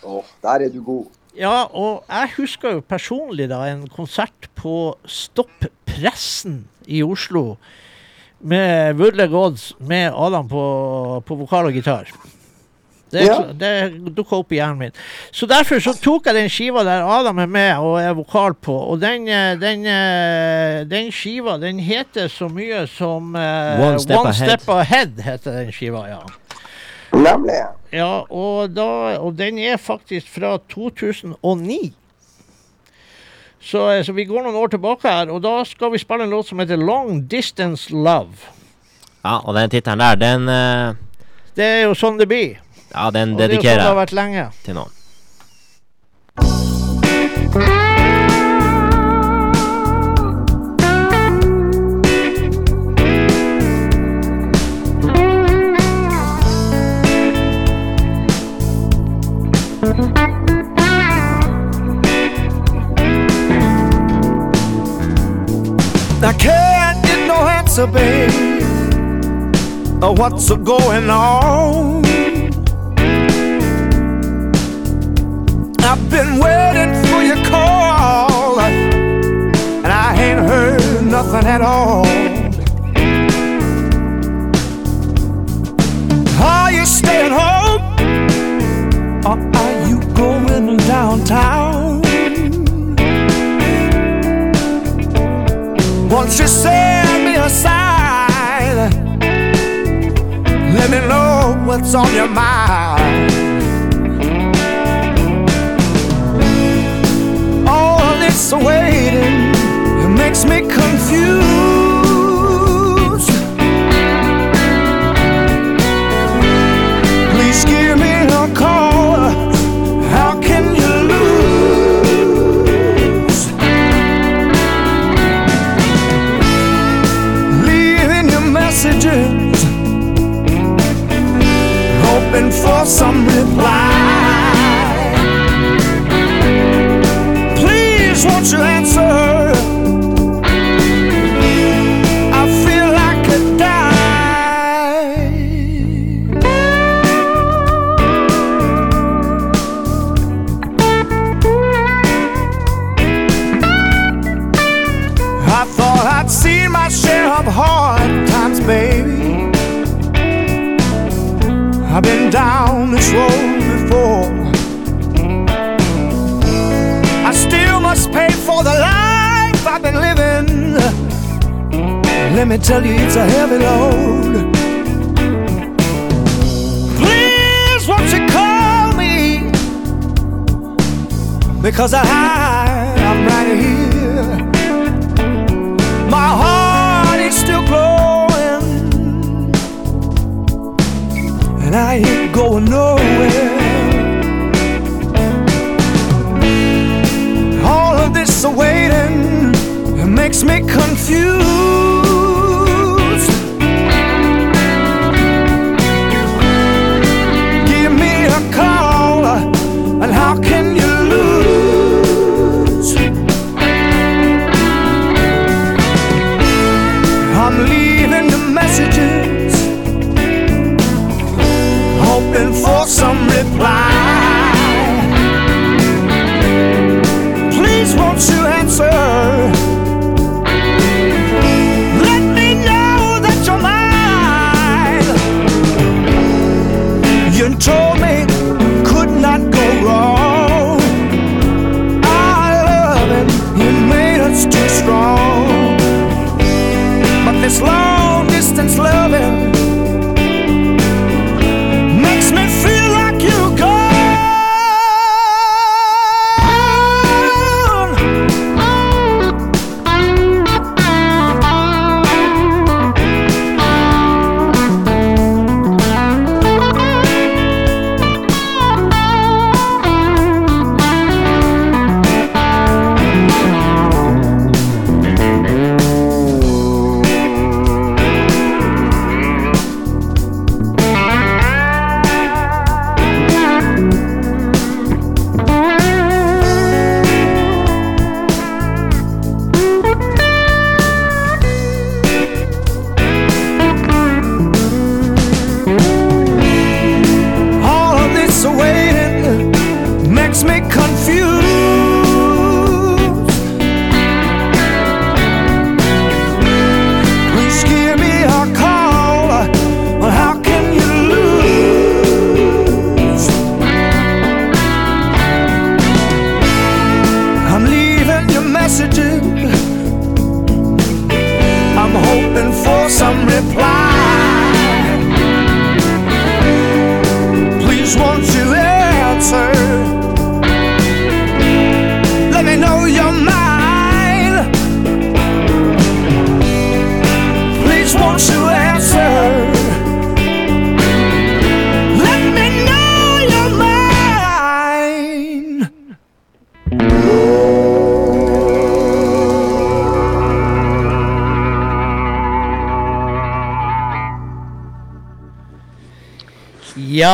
Åh, der er du god. Ja, og jeg husker jo personlig da en konsert på Stopp Pressen i Oslo med Woodley Gods med Adam på, på vokal og gitar. Det, Ja. det dukka opp i hjernen min. Så derfor så tok jeg den skiva der Adam er med og er vokal på. Og den, eh, den, eh, den skiva den heter så mye som uh, One Step Ahead. Step Ahead heter den skiva, ja. Nemlig. Ja, og, da, og den er faktisk fra 2009. Så, eh, så vi går noen år tilbake her, og da skal vi spille en låt som heter Long Distance Love. Ja, og den tittelen der, den uh... Det er jo sånn det blir. Ja, den Og sånn dedikerer jeg sånn til noen. Answer, babe, what's going on. I've been waiting for your call, and I ain't heard nothing at all. Are you staying home, or are you going downtown? Once you set let me know what's on your mind. All this waiting makes me confused.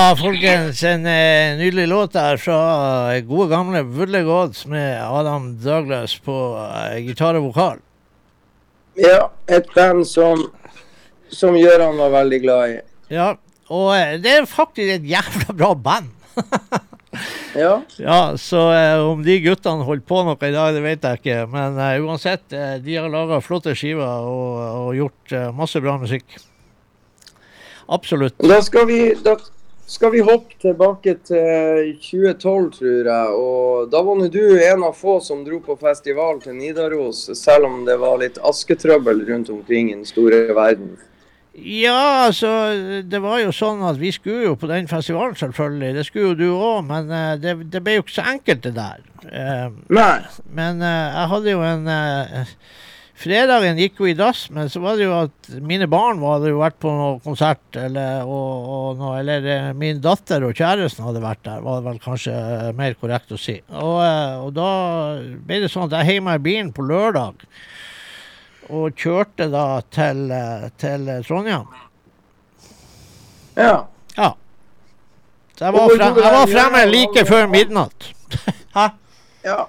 Ja, folkens. En eh, nydelig låt der fra eh, gode gamle Vulle Gods med Adam Douglas på eh, gitar og vokal. Ja, et band som, som Gøran var veldig glad i. Ja, og eh, det er faktisk et jævla bra band. Ja, ja, så om de guttene holdt på noe i dag, det vet jeg ikke. Men uansett, de har laga flotte skiver og, og gjort masse bra musikk. Absolutt. Da skal vi, da skal vi hoppe tilbake til 2012, tror jeg. Og da var nå du en av få som dro på festival til Nidaros, selv om det var litt asketrøbbel rundt omkring i den store verden. Ja, altså, det var jo sånn at vi skulle jo på den festivalen, selvfølgelig. Det skulle jo du òg, men uh, det, det ble jo ikke så enkelt, det der. Uh, Nei. men uh, jeg hadde jo en Fredagen gikk jo i dass, men så var det jo at mine barn hadde jo vært på noe konsert, eller, og, og noe, eller eh, min datter og kjæresten hadde vært der, var det vel kanskje eh, mer korrekt å si. Og, eh, og da ble det sånn at jeg heiv meg i bilen på lørdag, og kjørte da til, til Trondheim. Ja. Ja. Så jeg var, frem, jeg var fremme like før midnatt. Hæ? ja.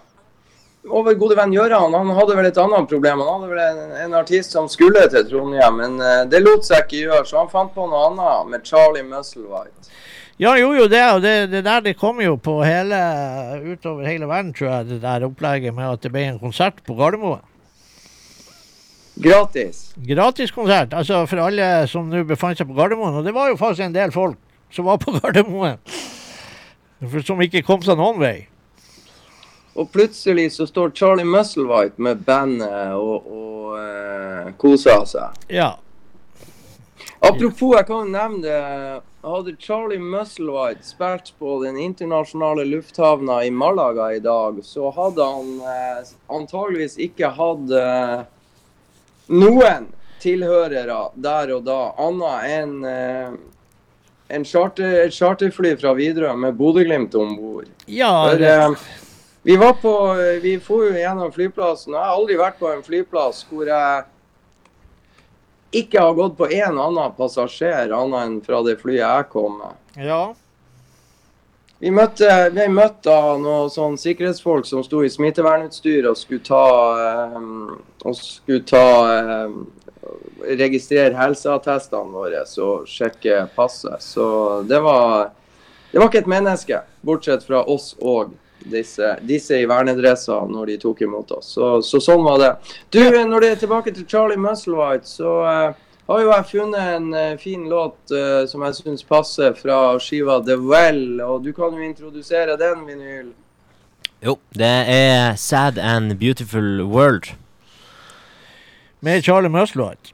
Over gode venn Gøran. Han hadde vel et annet problem. Han hadde vel en, en artist som skulle til Trondheim, men uh, det lot seg ikke gjøre, så han fant på noe annet med Charlie Musselwhite. Ja, han gjorde jo det, og det, det der det kom jo på hele utover hele verden, tror jeg, det der opplegget med at det ble en konsert på Gardermoen. Gratis. Gratiskonsert, altså for alle som nå befant seg på Gardermoen. Og det var jo faktisk en del folk som var på Gardermoen. Som ikke kom seg noen vei. Og plutselig så står Charlie Musselwhite med bandet og, og uh, koser seg. Ja. Apropos, jeg kan jo nevne det. Hadde Charlie Musselwhite spilt på den internasjonale lufthavna i Malaga i dag, så hadde han eh, antageligvis ikke hatt eh, noen tilhørere der og da, annet enn eh, en charter, et charterfly fra Widerøe med Bodø-Glimt om bord. Ja, For, eh, vi var på Vi for jo gjennom flyplassen. og Jeg har aldri vært på en flyplass hvor jeg ikke har gått på én annen passasjer annet enn fra det flyet jeg kom med. ja. Vi møtte, vi møtte noen sånn sikkerhetsfolk som sto i smittevernutstyr og skulle ta, eh, og skulle ta eh, registrere helseattestene våre og sjekke passet. Så det var, det var ikke et menneske, bortsett fra oss og disse, disse i vernedresser når de tok imot oss. Så, så sånn var det. Du, når det er tilbake til Charlie Musselwhite, så uh, har jo jeg funnet en eh, fin låt uh, som jeg syns passer fra skiva The Well. Og du kan jo introdusere den, Vinyl. Jo, det er Sad and Beautiful World. Med Charlie Musselwhite.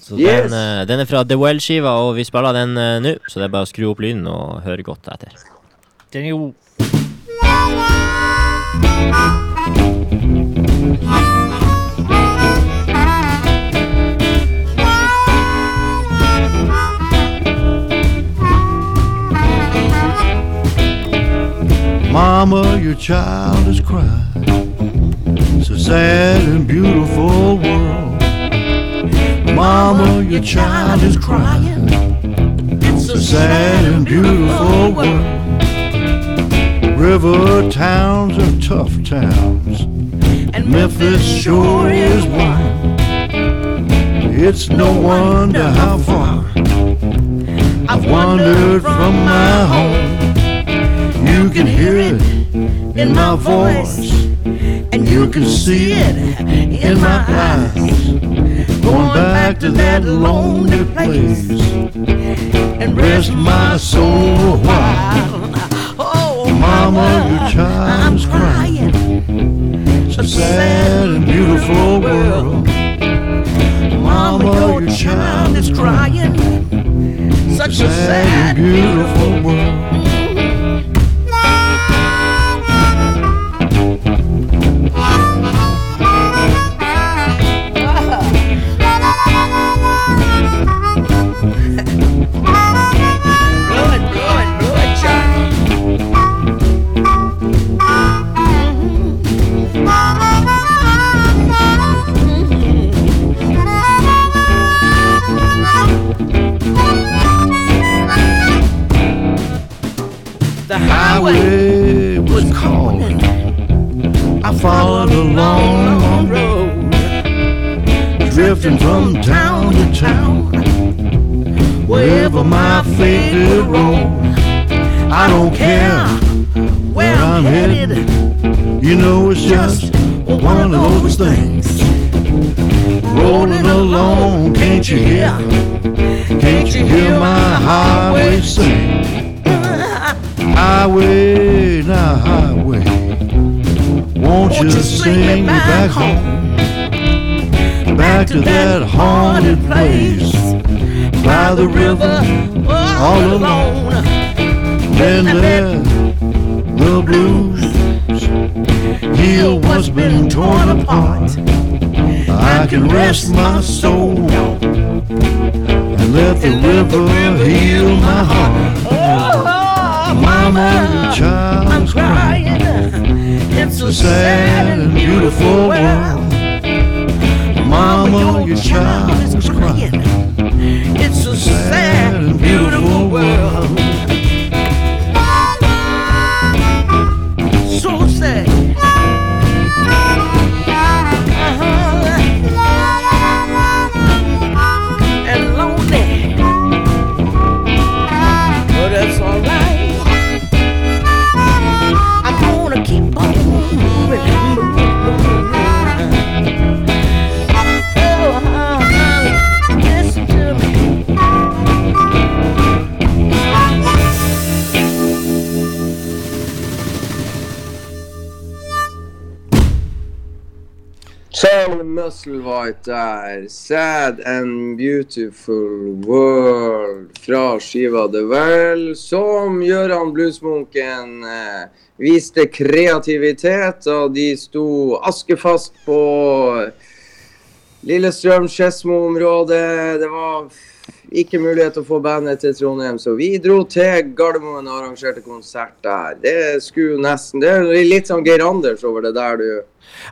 Så Yes. den, uh, den er fra The Well-skiva, og vi spiller den uh, nå. Så det er bare å skru opp lyden og høre godt etter. Den er jo Mama, your child is crying. It's a sad and beautiful world. Mama, your child is crying. It's a sad and beautiful world. River towns are tough towns, and Memphis sure is one. It's no wonder how far I've wandered from my home. You can hear it in my voice, and you can see it in my eyes. Going back to that lonely place. and rest my soul a while. Mama, your child is crying. It's a sad and beautiful world. Mama, your child is crying. Such a sad and beautiful world. Highway was calling. I followed a long, long road, drifting from town to town. Wherever my fate did roll, I don't care where I'm headed. You know it's just one of those things. Rolling along, can't you hear? Can't you hear my highway sing? Highway, now highway. Won't you sing me back home? Back to that haunted place by the river, all alone. Then let the blues heal what's been torn apart. I can rest my soul and let the river heal my heart. Oh, oh, Mama, child I'm crying. It's a sad and beautiful world. Mama, your child is crying. It's a sad and beautiful world. Musselwhite der. 'Sad and Beautiful World' fra skiva The Well, som Gøran Bluesmunken eh, viste kreativitet, og de sto askefast på Lillestrøm-Skedsmo-området. Det var ikke mulighet til å få bandet til Trondheim, så vi dro til Gardermoen og arrangerte konsert der. Det skulle nesten Det er litt sånn Geir Anders over det der, du.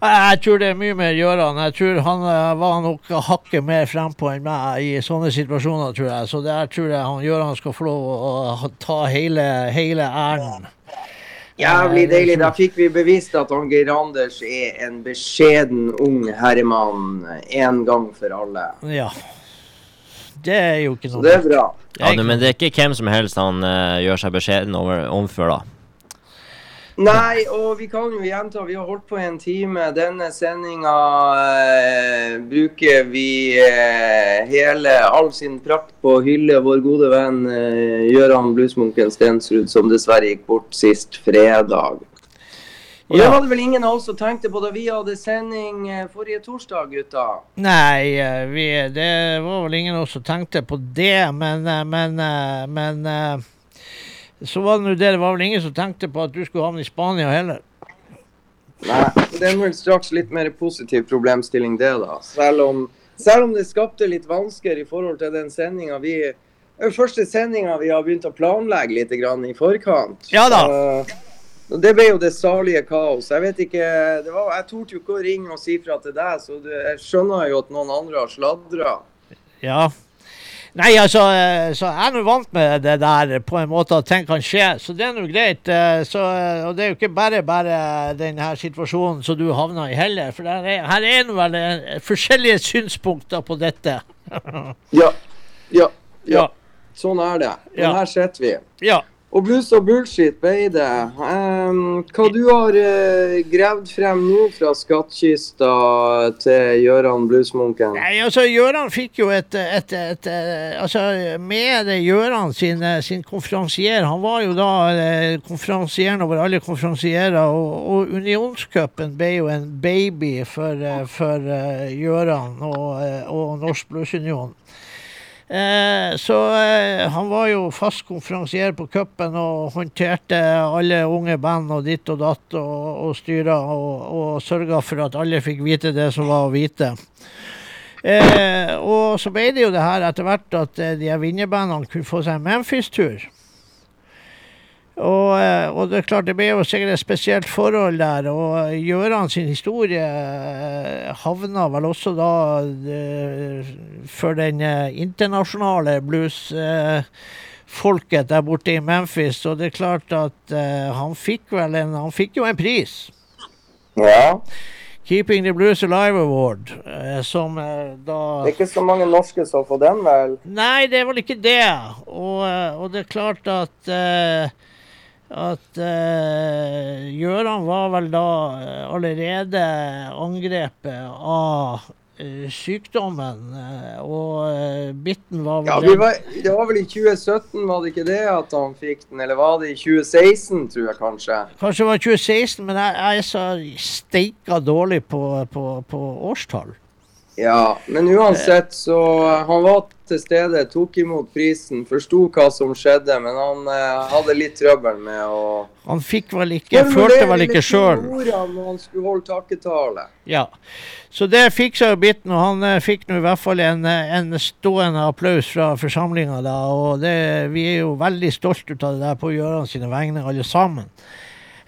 Jeg tror det er mye mer Gøran. Jeg tror han eh, var nok hakket mer frempå enn meg i sånne situasjoner, tror jeg. Så der tror jeg han Gøran skal få lov å ta hele, hele æren. Jævlig deilig. Da fikk vi bevist at han Geir Anders er en beskjeden ung herremann en gang for alle. Ja. Det er jo ikke sånn. det er bra. Ja, du, men det er ikke hvem som helst han uh, gjør seg beskjeden over overfor, da. Nei, og vi kan jo gjenta, vi har holdt på i en time. Denne sendinga uh, bruker vi uh, hele all sin prakt på å hylle vår gode venn Gøran Bluesmunken Stensrud, som dessverre gikk bort sist fredag. Og Det var det vel ingen av oss som tenkte på da vi hadde sending eh, forrige torsdag, gutta. Nei, eh, vi, det var vel ingen av oss som tenkte på det, men, eh, men, men så var det nå det. Det var vel ingen som tenkte på at du skulle havne i Spania heller. Nei, det er vel straks litt mer positiv problemstilling det, da. Selv om, selv om det skapte litt vansker i forhold til den sendinga vi jo første sendinga vi har begynt å planlegge litt grann i forkant. Ja da. Og det ble jo det salige kaos. Jeg vet ikke det var, Jeg torde jo ikke å ringe og si fra til deg, så du, jeg skjønner jo at noen andre har sladra. Ja. Nei, altså, eh, så jeg er nå vant med det der på en måte at ting kan skje, så det er nå greit. eh, Så, eh, og det er jo ikke bare bare denne situasjonen som du havna i heller, for er, her er nå vel forskjellige synspunkter på dette. Ja. Ja. Ja. Ja. Sånn er det. Men Ja. her sitter vi. Ja. Og blues og bullshit ble det. Um, hva du har uh, gravd frem nå fra skattkista til Gjøran Bluesmunken? Nei, altså, Gjøran fikk jo et, et, et, et Altså, med Gjøran sin, eh, sin konferansier Han var jo da eh, konferansieren over alle konferansierer, og, og Unionscupen ble jo en baby for, eh, for uh, Gjøran og, eh, og Norsk Bluesunion. Eh, så eh, han var jo fast konferansier på cupen og håndterte alle unge band og ditt og datt og, og styra og, og sørga for at alle fikk vite det som var å vite. Eh, og så ble det jo det her etter hvert at eh, de vinnerbandene kunne få seg en Memphis-tur. Og, eh, og det er klart det ble jo sikkert et spesielt forhold der. Og Gjøran sin historie eh, havna vel også da eh, for den internasjonale bluesfolket der borte i Memphis. Og det er klart at han fikk vel en Han fikk jo en pris. Ja. Keeping the Blues Alive Award, som da Det er ikke så mange norske som får den, vel? Nei, det er vel ikke det. Og, og det er klart at at uh, Gjøran var vel da eh, allerede angrepet av eh, sykdommen. eh, og bitten biten var vel Ja, vi var, Det var vel i 2017, var det ikke det at han fikk den? Eller var det i 2016, tror jeg kanskje? Kanskje det var 2016, men jeg, jeg er så steika dårlig på, på, på årstall. Ja, men uansett så Han var til stede, tok imot prisen, forsto hva som skjedde, men han eh, hadde litt trøbbel med å Han fikk vel ikke, følte vel ikke sjøl. Han skulle holde takketale. Ja. Så det fiksa jo biten, og han eh, fikk nå i hvert fall en, eh, en stående applaus fra forsamlinga. Og det, vi er jo veldig stolte av det der på Gjøran sine vegne, alle sammen.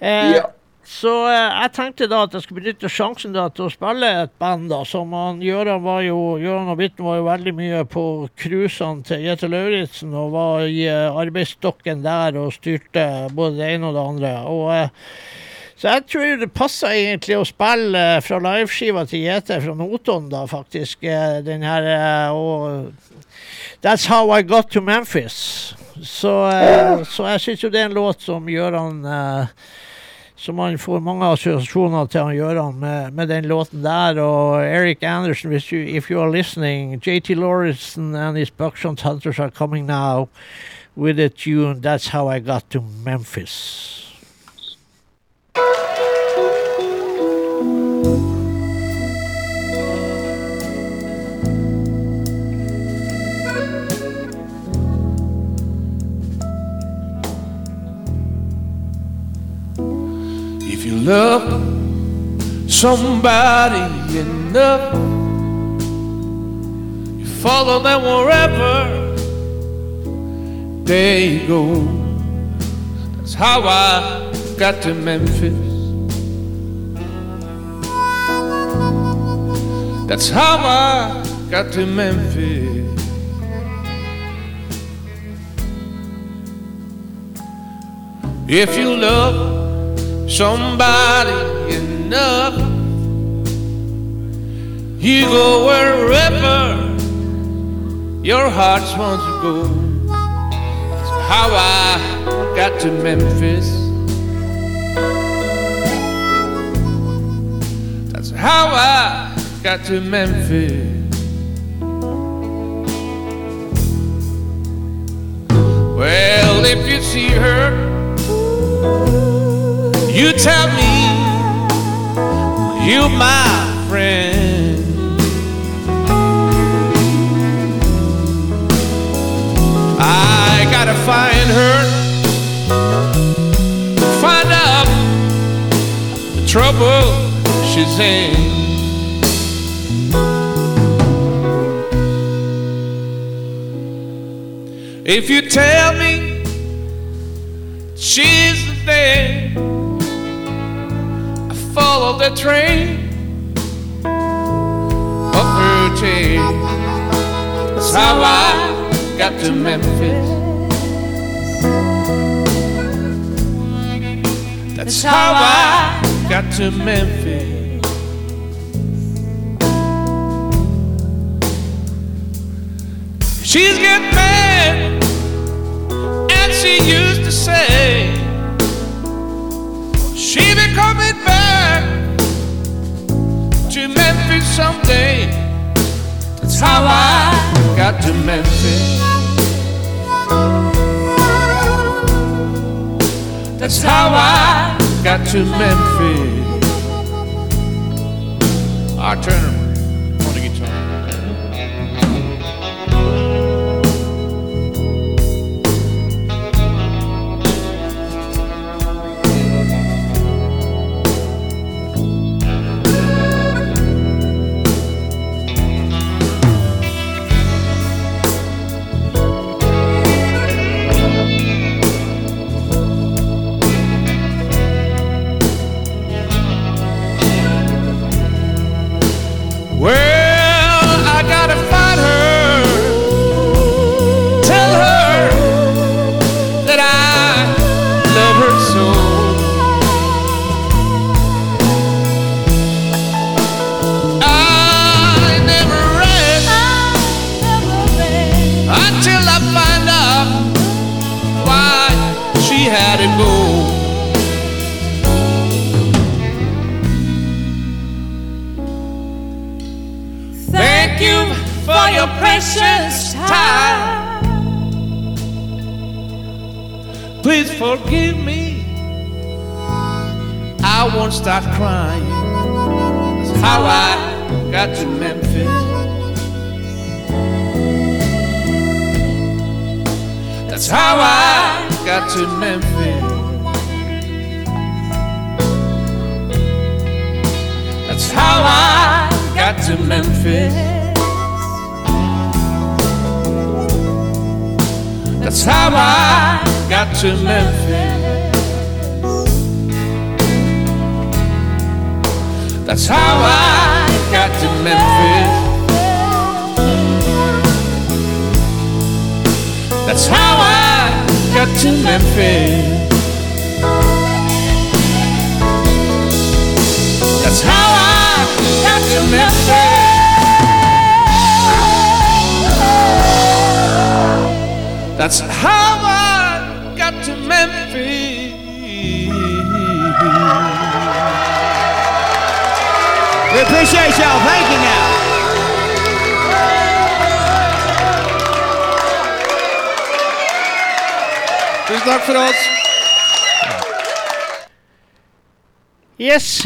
Eh, Ja. Så eh, jeg tenkte da at jeg skulle benytte sjansen da til å spille et band da, som han Gjøran, var jo, Gjøran og Bitten var jo veldig mye på cruisene til Jette Lauritzen og var i eh, arbeidsstokken der og styrte både det ene og det andre. Og eh, så jeg tror det passer egentlig å spille fra liveskiva til JT fra Notodden, da, faktisk. Den her og That's How I Got to Memphis. Så, så jeg syns jo det er en låt som Gjøran eh, så man får mange assosiasjoner til han Gøran med, med den låten der. Og Eric Anderson, you, if you are listening, JT Lauritsen and his Buckshot Hunters are coming now with a tune, That's How I Got to Memphis. You love somebody enough, you follow them wherever they go. That's how I got to Memphis. That's how I got to Memphis. If you love somebody enough, you go wherever your heart wants to go. That's how I got to Memphis. That's how I got to Memphis. Well, if you see her, you tell me you my friend. I gotta find her, find out the trouble she's in. If you tell me she's the thing, I follow the train of tail. That's how I got to Memphis. That's how I got to Memphis. She's getting mad, and she used to say she be coming back to Memphis someday. That's how I got to Memphis. That's how I got to Memphis. Our Turner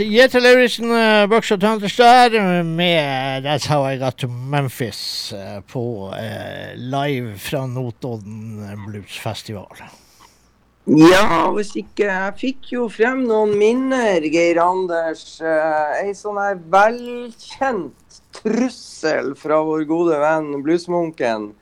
Yes, Television, uh, Buckshot Hunters der, eh, med That's How I Got To Memphis uh, på uh, live fra Notodden Bluesfestival. Ja, hvis ikke Jeg fikk jo frem noen minner, Geir Anders. Eh, ei sånn her velkjent trussel fra vår gode venn bluesmunken.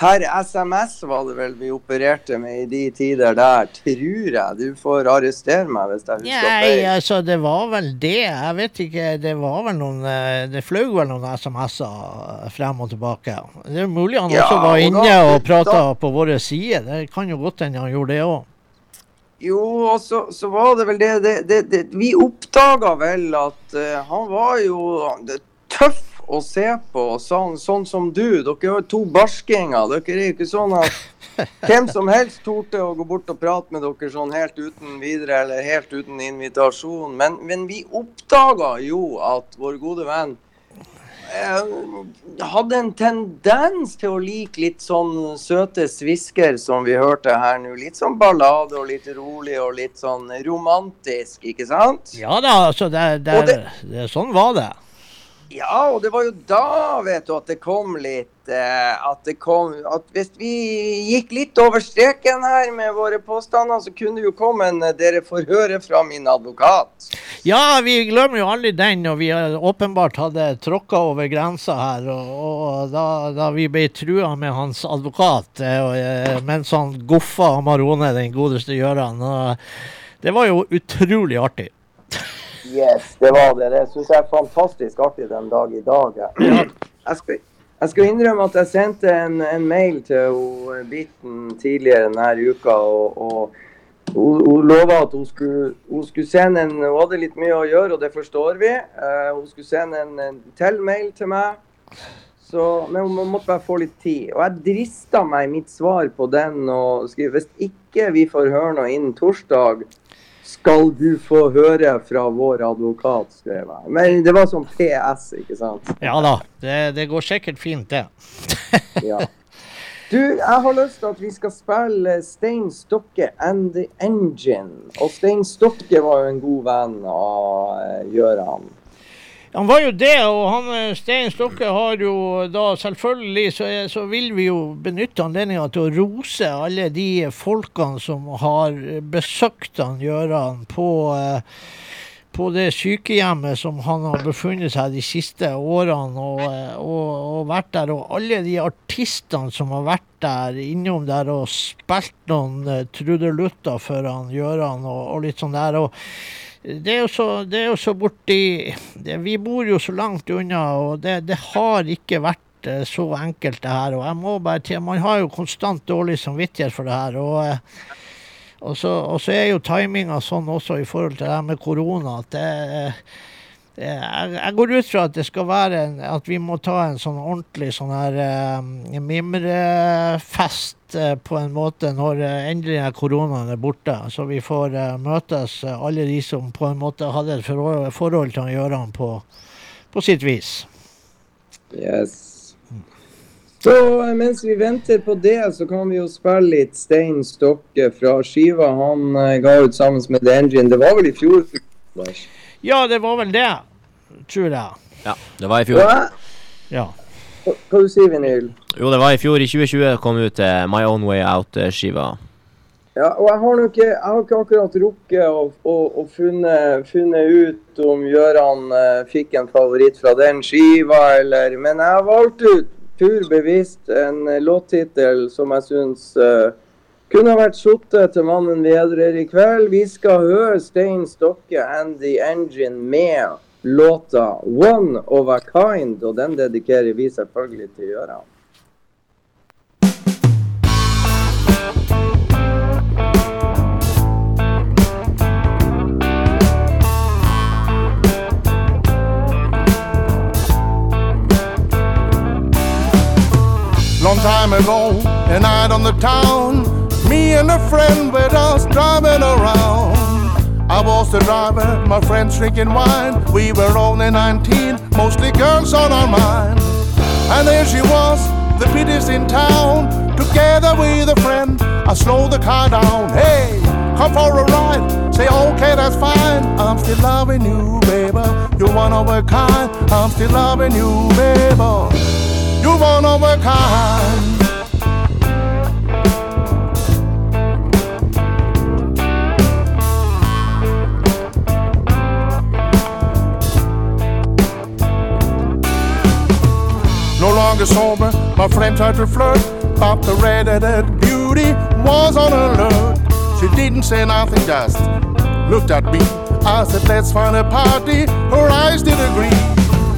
Per SMS var det vel vi opererte med i de tider der, tror jeg. Du får arrestere meg hvis jeg husker Nei, altså, det var vel det. Jeg vet ikke. Det var vel noen eh, Det fløy vel noen SMS-er frem og tilbake. Det er mulig han Ja, også var og inne da- og prata på våre sider. Det kan jo godt hende han gjorde det òg. Jo, og så, så var det vel det, det, det, det Vi oppdaga vel at uh, han var jo det, tøff å se på, sånn, sånn som du. Dere er to barskinger. Dere er ikke sånn at hvem som helst torde å gå bort og prate med dere sånn helt uten videre, eller helt uten invitasjon. Men, men vi oppdaga jo at vår gode venn eh, hadde en tendens til å like litt sånn søte svisker som vi hørte her nå. Litt sånn ballade og litt rolig og litt sånn romantisk, ikke sant? Ja da, altså, det, det, det- det, sånn var det. Ja, og det var jo da, vet du, at det kom litt eh, At det kom At hvis vi gikk litt over streken her med våre påstander, så kunne det jo komme en eh, 'Dere får høre fra min advokat'. Ja, vi glemmer jo aldri den og vi eh, åpenbart hadde tråkka over grensa her. Og, og da, da vi ble trua med hans advokat eh, og, mens han goffa Amarone, den godeste Gjøran. Det var jo utrolig artig. Yes, det var det. Det syns jeg er fantastisk artig den dag i dag. Jeg, jeg, skal, jeg skal innrømme at jeg sendte en, en mail til Bitten tidligere denne uka. og, og hun, hun lova at hun skulle, hun skulle sende en Hun hadde litt mye å gjøre, og det forstår vi. Uh, hun skulle sende en, en til mail til meg. Så, men hun måtte bare få litt tid. Og jeg drista meg i mitt svar på den og skrev hvis ikke vi får høre noe innen torsdag, skal du få høre fra vår advokat, skrev jeg. Men det var sånn PS, ikke sant? Ja da, det, det går sikkert fint, det. Ja. Du, jeg har lyst til at vi skal spille Stein Stokke and The Engine. Og Stein Stokke var jo en god venn av eh, Gøran. Han var jo det, og han eh, Stein Stokke har jo da selvfølgelig så, så vil vi jo benytte anledninga til å rose alle de folkene som har besøkt han Gjøran på eh, på det sykehjemmet som han har befunnet seg de siste årene og, eh, og, og vært der. Og alle de artistene som har vært der, innom der og spilt noen trudelutter for han Gjøran og, og litt sånn der. og det er jo så, det er jo så borti det, Vi bor jo så langt unna, og det, det har ikke vært eh, så enkelt, det her. Og jeg må bare til, Man har jo konstant dårlig samvittighet for det her. og eh, og så, og så er jo timinga sånn også i forhold til det her med korona at det, jeg, jeg går ut fra at det skal være en, at vi må ta en sånn ordentlig sånn her uh, mimrefest uh, på en måte når uh, endelig koronaen er borte. Så vi får møtes alle de som på en måte hadde et forhold, forhold til han på, på sitt vis. Yes. Så mens vi venter på det, så kan vi jo spille litt Stein Stokke fra skiva han ga ut sammen med The Engine. Det var vel i fjor? Lars? Ja, det var vel det, tror jeg. Ja, det var i fjor. Ja, Ja. hva hva du sier Vinyl? Jo, det var i fjor. I 2020 kom ut uh, My Own Way Out-skiva. Ja, og jeg har, nå ikke, jeg har ikke akkurat rukket å, å, å funnet, funnet ut om Gøran eh, fikk en favoritt fra den skiva, eller Men jeg valgte ut pur bevisst en eh, låttittel som jeg syns eh, kunne vært sittet til mannen vedrer i kveld. Vi skal høre Stein Stokke and The Engine med låta 'One of a Kind', og den dedikerer vi selvfølgelig til Gøran. Long time ago, a night on the town, me and a friend were us driving around. I was the driver, my friends drinking wine. We were only 19, mostly girls on our mind. And there she was, the prettiest in town. Together with a friend, I slowed the car down. Hey, come for a ride. Say, okay, that's fine. I'm still loving you, baby. You're one of a kind. I'm still loving you, baby. You're one of a kind. The summer, my friend tried to flirt, but the red-headed beauty was on alert. She didn't say nothing, just looked at me. I said, let's find a party. Her eyes did agree.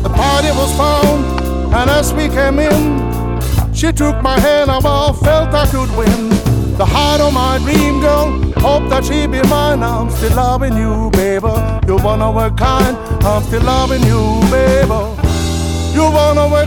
The party was found, and as we came in, she took my hand, I felt I could win. The heart of my dream girl, hope that she be mine. I'm still loving you, baby. You're one of a kind. I'm still loving you, baby. You're one of a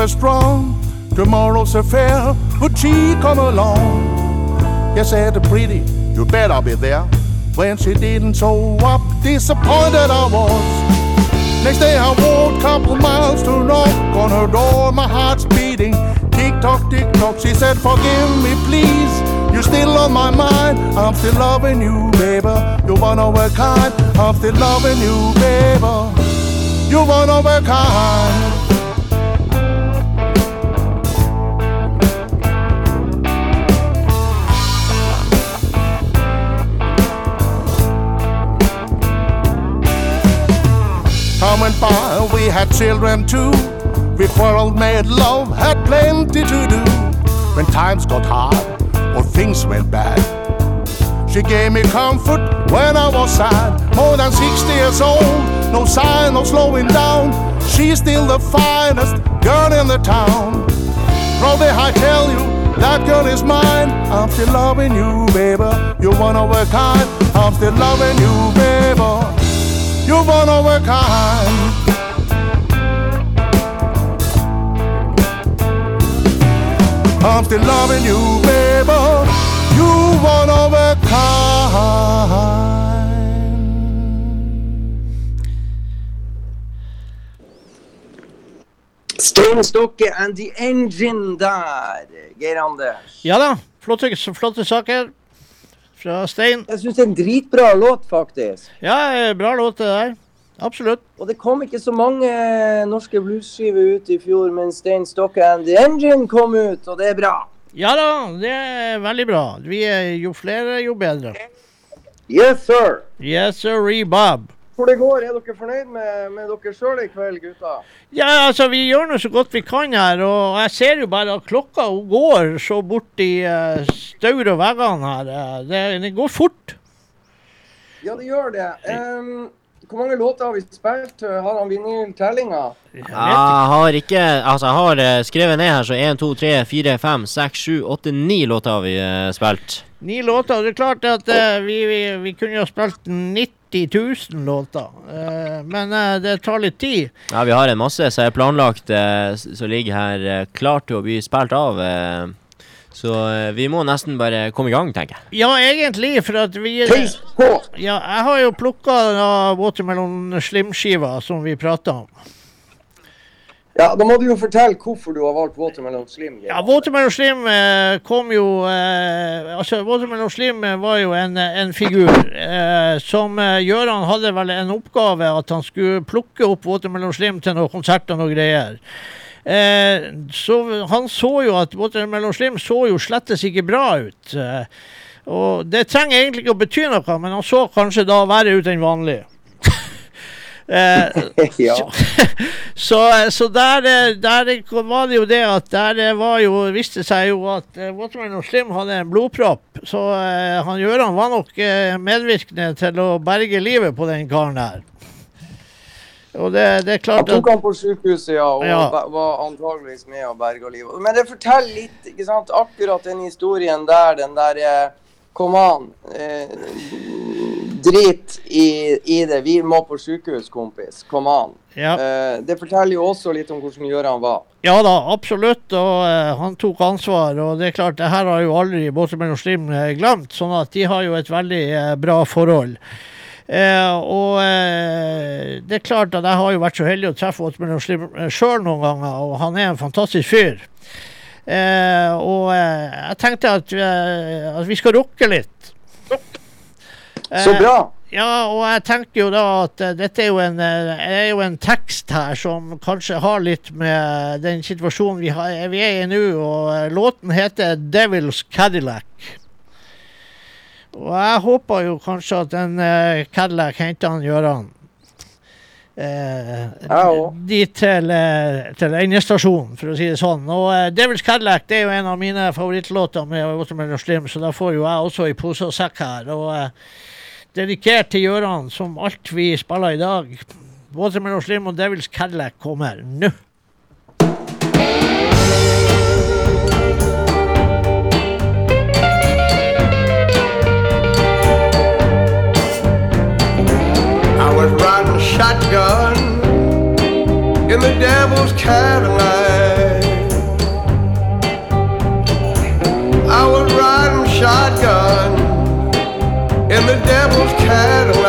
feelings were strong. Tomorrow's affair, would she come along? Yes, said pretty, you better be there. When she didn't show up, disappointed I was. Next day I walked a couple miles to knock on her door, my heart's beating. Tick tock, tick tock, she said, Forgive me, please. You're still on my mind. I'm still loving you, baby. You're one of a kind. I'm still loving you, baby. You're one of a kind. By, we had children too. We quarreled, made love, had plenty to do. When times got hard or things went bad, she gave me comfort when I was sad. More than 60 years old, no sign of slowing down. She's still the finest girl in the town. Probably I tell you, that girl is mine. I'm still loving you, baby. You're one of a kind. I'm still loving you, baby. You're one of a kind. I'm still loving you, baby. You one of a kind. Stein Stokke and the Engine der, Geir Anders. Ja da, flotte, flotte saker fra Stein. Jeg syns det er en dritbra låt, faktisk. Ja, eh, bra låt det der. Absolutt. Og det kom ikke så mange norske bluesskiver ut i fjor, men Stein Stokke and the Engine kom ut, og det er bra. Ja da, det er veldig bra. Vi er jo flere, jo bedre. Yes, sir. Yes, sir, Bob. Hvor det går, er dere fornøyd med, med dere sjøl i kveld, gutta? Ja, altså, vi gjør nå så godt vi kan her, og jeg ser jo bare at klokka går så borti uh, staur og veggene her. Eh, det, det går fort. Ja, det gjør det. Um, hvor mange låter har vi spilt? Har han vunnet tellinga? Jeg har ikke Altså, jeg har eh, skrevet ned her, så 1, 2, 3, 4, 5, 6, 7, 8, 9 låter har vi eh, spilt. Ni låter. Det er klart at uh, vi, vi, vi kunne jo spilt 90 000 låter, uh, men uh, det tar litt tid. Ja, vi har en masse som er planlagt, som ligger her klar til å bli spilt av. eh, så eh, vi må nesten bare komme i gang, tenker jeg. Ja, egentlig, for at vi Tøys på! Ja, jeg har jo plukka Watermelon Slim-skiva som vi prata om. Ja, Da må du jo fortelle hvorfor du har valgt Watermelon Slim. Ja, Watermelon Slim eh, kom jo eh, Altså, Watermelon Slim eh, var jo en, eh, en figur eh, som eh, Gjøran hadde vel en oppgave at han skulle plukke opp Watermelon Slim til noen konserter og noe greier. Eh, så han så jo at Watermelon Slim så jo slettes ikke bra ut. Eh, og det trenger egentlig ikke å bety noe, men han så kanskje da verre ut enn vanlig. eh, ja. så, så der, eh, der var det jo det at der eh, var jo, viste seg jo at eh, Watermelon Slim hadde en blodpropp. Så eh, han Gjøran var nok eh, medvirkende til å berge livet på den karen der. Og det, det er Han Jeg tok han på sykehuset, ja, og Ja. var antageligvis med og berga livet. Men det forteller litt, ikke sant, akkurat den historien der, den der eh, Kom an. Eh, drit i, i det. Vi må på sykehus, kompis. Kom an. ja. Eh, det forteller jo også litt om hvordan Gøran var. Ja da, absolutt. Og eh, han tok ansvar. Og det er klart, det her har jo aldri Båtsmenn og Slim eh, glemt. Sånn at de har jo et veldig eh, bra forhold. Eh, og eh, det er klart at jeg har jo vært så heldig å treffe Åsmund eh, sjøl noen ganger, og han er en fantastisk fyr. Eh, og eh, jeg tenkte at, eh, at vi skal rocke litt. Så bra. ja, og jeg tenker jo da at dette er jo, en, er jo en tekst her som kanskje har litt med den situasjonen vi, har, vi er i nå, og låten heter 'Devil's Cadillac'. Og jeg håper jo kanskje at den eh, Cadillac henter han Gjøran Eh, ja, dit til, eh, til endestasjonen, for å si det sånn. Og eh, 'Devil's Cadillac' det er jo en av mine favorittlåter med Watermelon Slim, så da får jo jeg også i pose og sekk her. Og eh, dedikert til Gjøran, som alt vi spiller i dag. Watermelon Slim og Devil's Cadillac kommer nå. Riding shotgun in the devil's Cadillac. I was riding shotgun in the devil's Cadillac.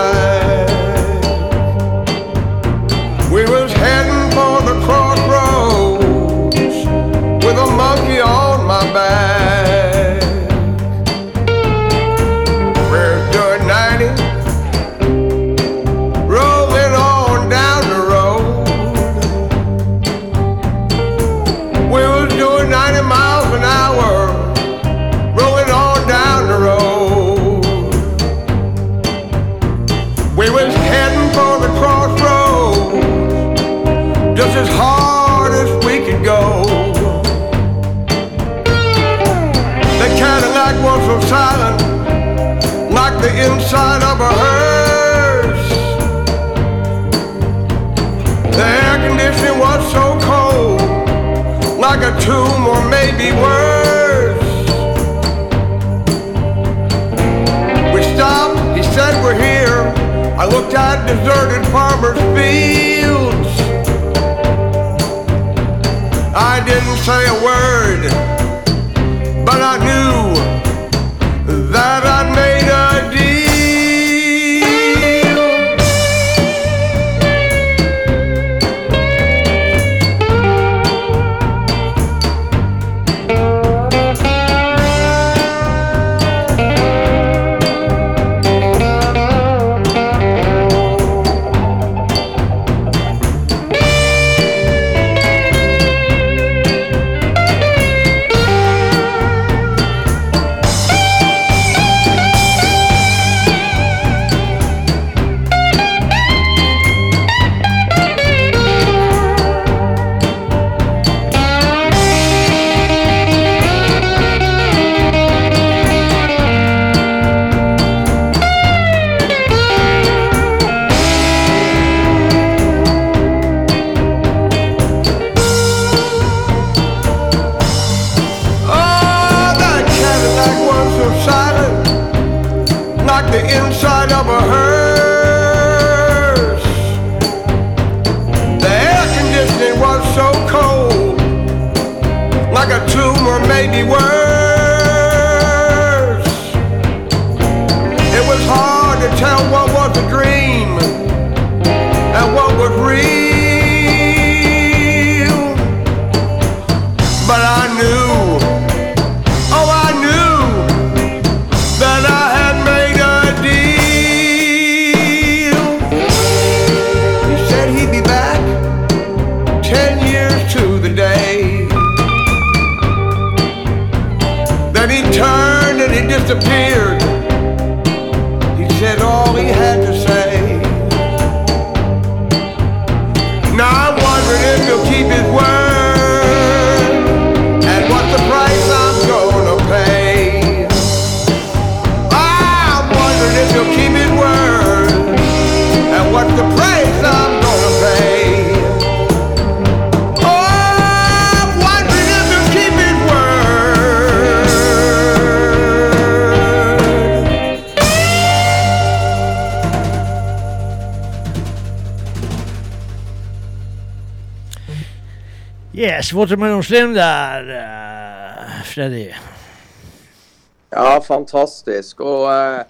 Yes, Watermelon Slim der, uh, Freddy. Ja, fantastisk. Og eh,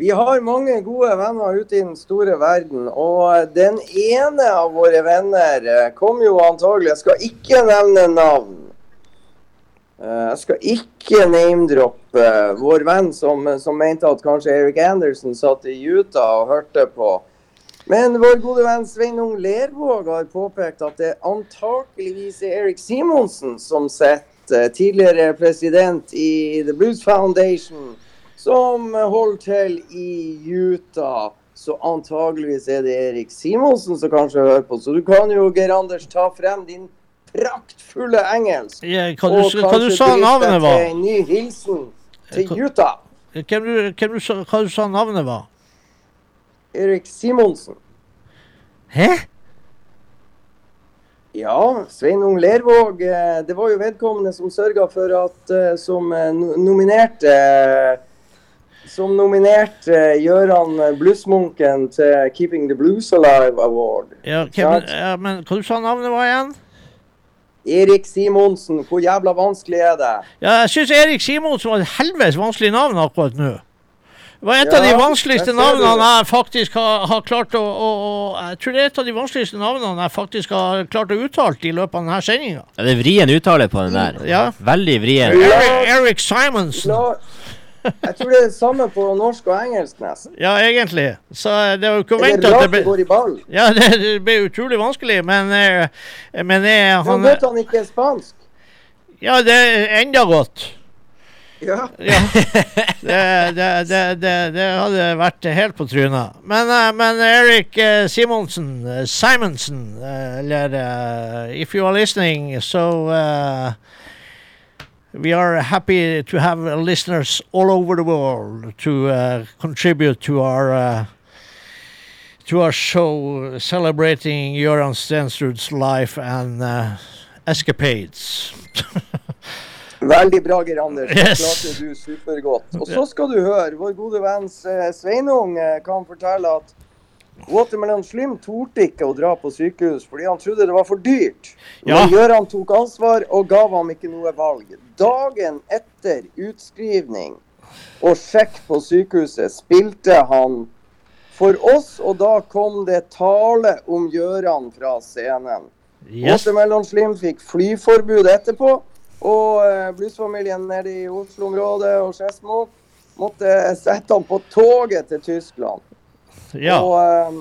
vi har mange gode venner ute i den store verden. Og eh, den ene av våre venner eh, kom jo antagelig Jeg skal ikke nevne navn. Eh, jeg skal ikke name-droppe eh, vår venn som, som mente at kanskje Eric Anderson satt i Utah og hørte på. Men vår gode venn Sveinung Lervåg har påpekt at det antakeligvis er Erik Simonsen som sitter, tidligere president i The Blues Foundation, som holder til i Utah. Så antageligvis er det Erik Simonsen som kanskje hører på. Så du kan jo, Geir Anders, ta frem din praktfulle engelsk. Hva du, og hva du kanskje sa navnet var? en ny hilsen til Utah. Hvem du, hvem du, hva du sa navnet var? Erik Simonsen. Hæ? Ja, Sveinung Lervåg. eh, Det var jo vedkommende som sørga for at eh, Som eh, nominerte Som nominerte Gøran Blussmunken til Keeping the Blues Alive Award. Ja, hvem, ja, men hva du sa navnet var igjen? Erik Simonsen, hvor jævla vanskelig er det? Ja, jeg syns Erik Simonsen var et helvetes vanskelig navn akkurat nå. Det var et av de vanskeligste navnene jeg faktisk har, har klart å, å, å Jeg tror det er et av de vanskeligste navnene jeg faktisk har klart å uttale i løpet av denne sendinga. Ja, det er vrien uttale på den der. Ja. Veldig vrien. Eric, Eric Simonsen. La, jeg tror det er det samme på norsk og engelsk, nesten. Ja, egentlig. Så eh, det er jo ikke å Er vente at det ble går i ball? Ja, det, det ble utrolig vanskelig, men, eh, men eh, Det er han godt han ikke er spansk. Ja, det er enda godt. Ja. Ja. Det, det, det, det, hadde vært helt på trynet. Men, eh, men Erik eh, Simonsen, eh, Simonsen, eller If you are listening, so uh, we are happy to have listeners all over the world to uh, contribute to our to our show celebrating Göran Stenstruds life and escapades. Veldig bra, Geir Anders. Yes. klarte du supergodt. Og så skal du høre, vår gode venn eh, Sveinung eh, kan fortelle at Watermelon Slim torde ikke å dra på sykehus fordi han trodde det var for dyrt. Ja. Men Gøran tok ansvar og gav ham ikke noe valg. Dagen etter utskrivning og sjekk på sykehuset spilte han for oss, og da kom det tale om Gøran fra scenen. Yes. Watermelon Slim fikk flyforbud etterpå, og eh, bluesfamilien nede i Oslo-området og Skedsmo måtte sette han på toget til Tyskland. Ja. Og eh,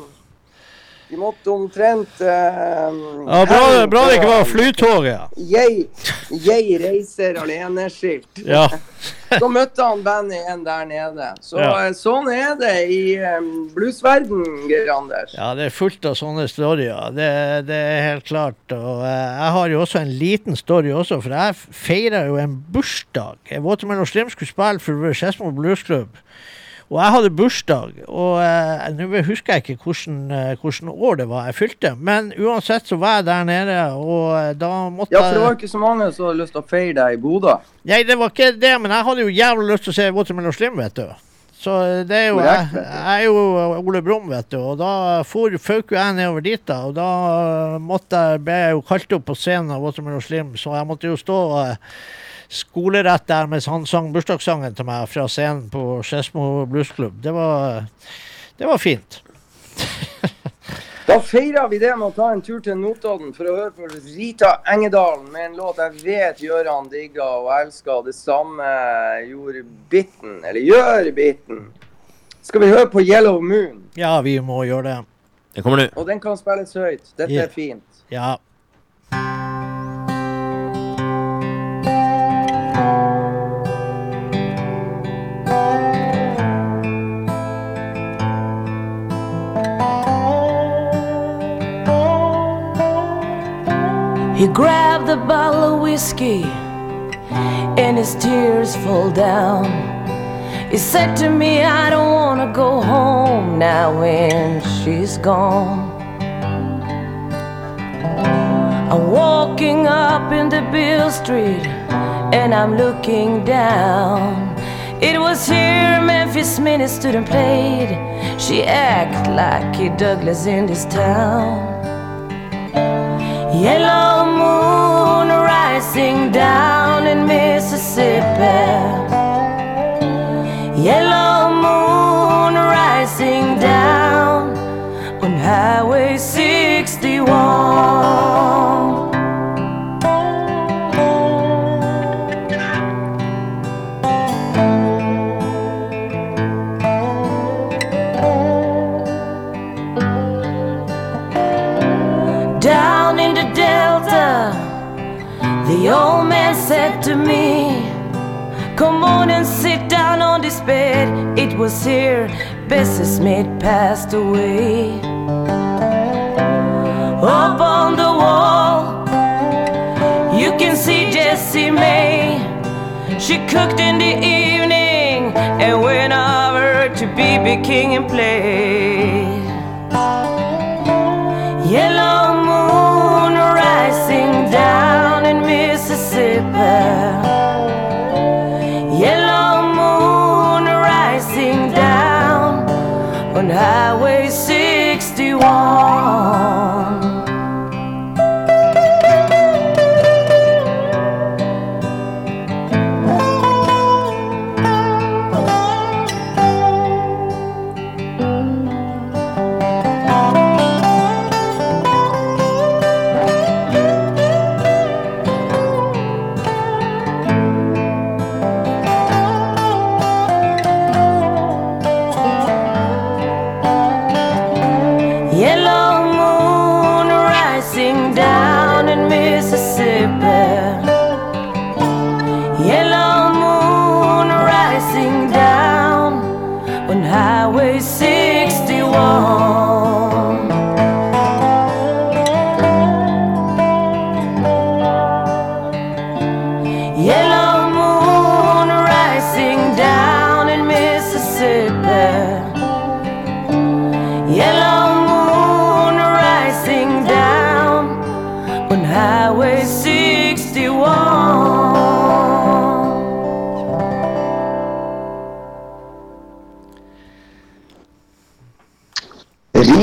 de måtte omtrent eh, ja bra, bra det ikke var Flytoget. Jeg, jeg reiser alene-skilt. Ja. Så møtte han bandet igjen der nede. Så Ja. eh, sånn er det i um, bluesverden, Geir Anders. Ja, det er fullt av sånne storyer. Det, det er helt klart. Og uh, jeg har jo også en liten story også, for jeg feira jo en bursdag. Watermelon Strim skulle spille for Skedsmo Bluesklubb. Og jeg hadde bursdag, og eh, nå husker jeg ikke hvordan, eh, hvordan år det var jeg fylte. Men uansett så var jeg der nede, og eh, da måtte jeg Ja, for det var ikke så mange som hadde lyst til å feire deg i Bodø. Nei, det var ikke det, men jeg hadde jo jævlig lyst til å se Watermelon Slim, vet du. Så det er jo jeg, Korrekt, jeg er jo Ole Brumm, vet du. Og da for, føk jeg nedover dit, da. Og da måtte jeg, ble jeg jo kalt opp på scenen av Watermelon Slim, så jeg måtte jo stå uh, skolerett der mens han sang bursdagssangen til meg fra scenen på Skedsmo Bluesklubb. Det var, det var fint. Da feirer vi det med å ta en tur til Notodden for å høre på Rita Engedalen med en låt jeg vet Gjøran digga og elska. Det samme gjorde Bitten, eller gjør Bitten. Skal vi høre på Yellow Moon? Ja, vi må gjøre det. Det kommer nå. Og den kan spilles høyt. Dette yeah. er fint. Ja. He grabbed a bottle of whiskey and his tears fall down. He said to me, I don't wanna go home now when she's gone. I'm walking up in the Bill Street and I'm looking down. It was here Memphis Minnie stood and played. She act like Kid Douglas in this town. Yellow moon rising down in Mississippi. Yellow moon rising down on Highway 61. Was here Bessie Smith passed away. Up on the wall, you can see Jessie May. She cooked in the evening and went over to BB King and played. Yellow moon rising down in Mississippi. 花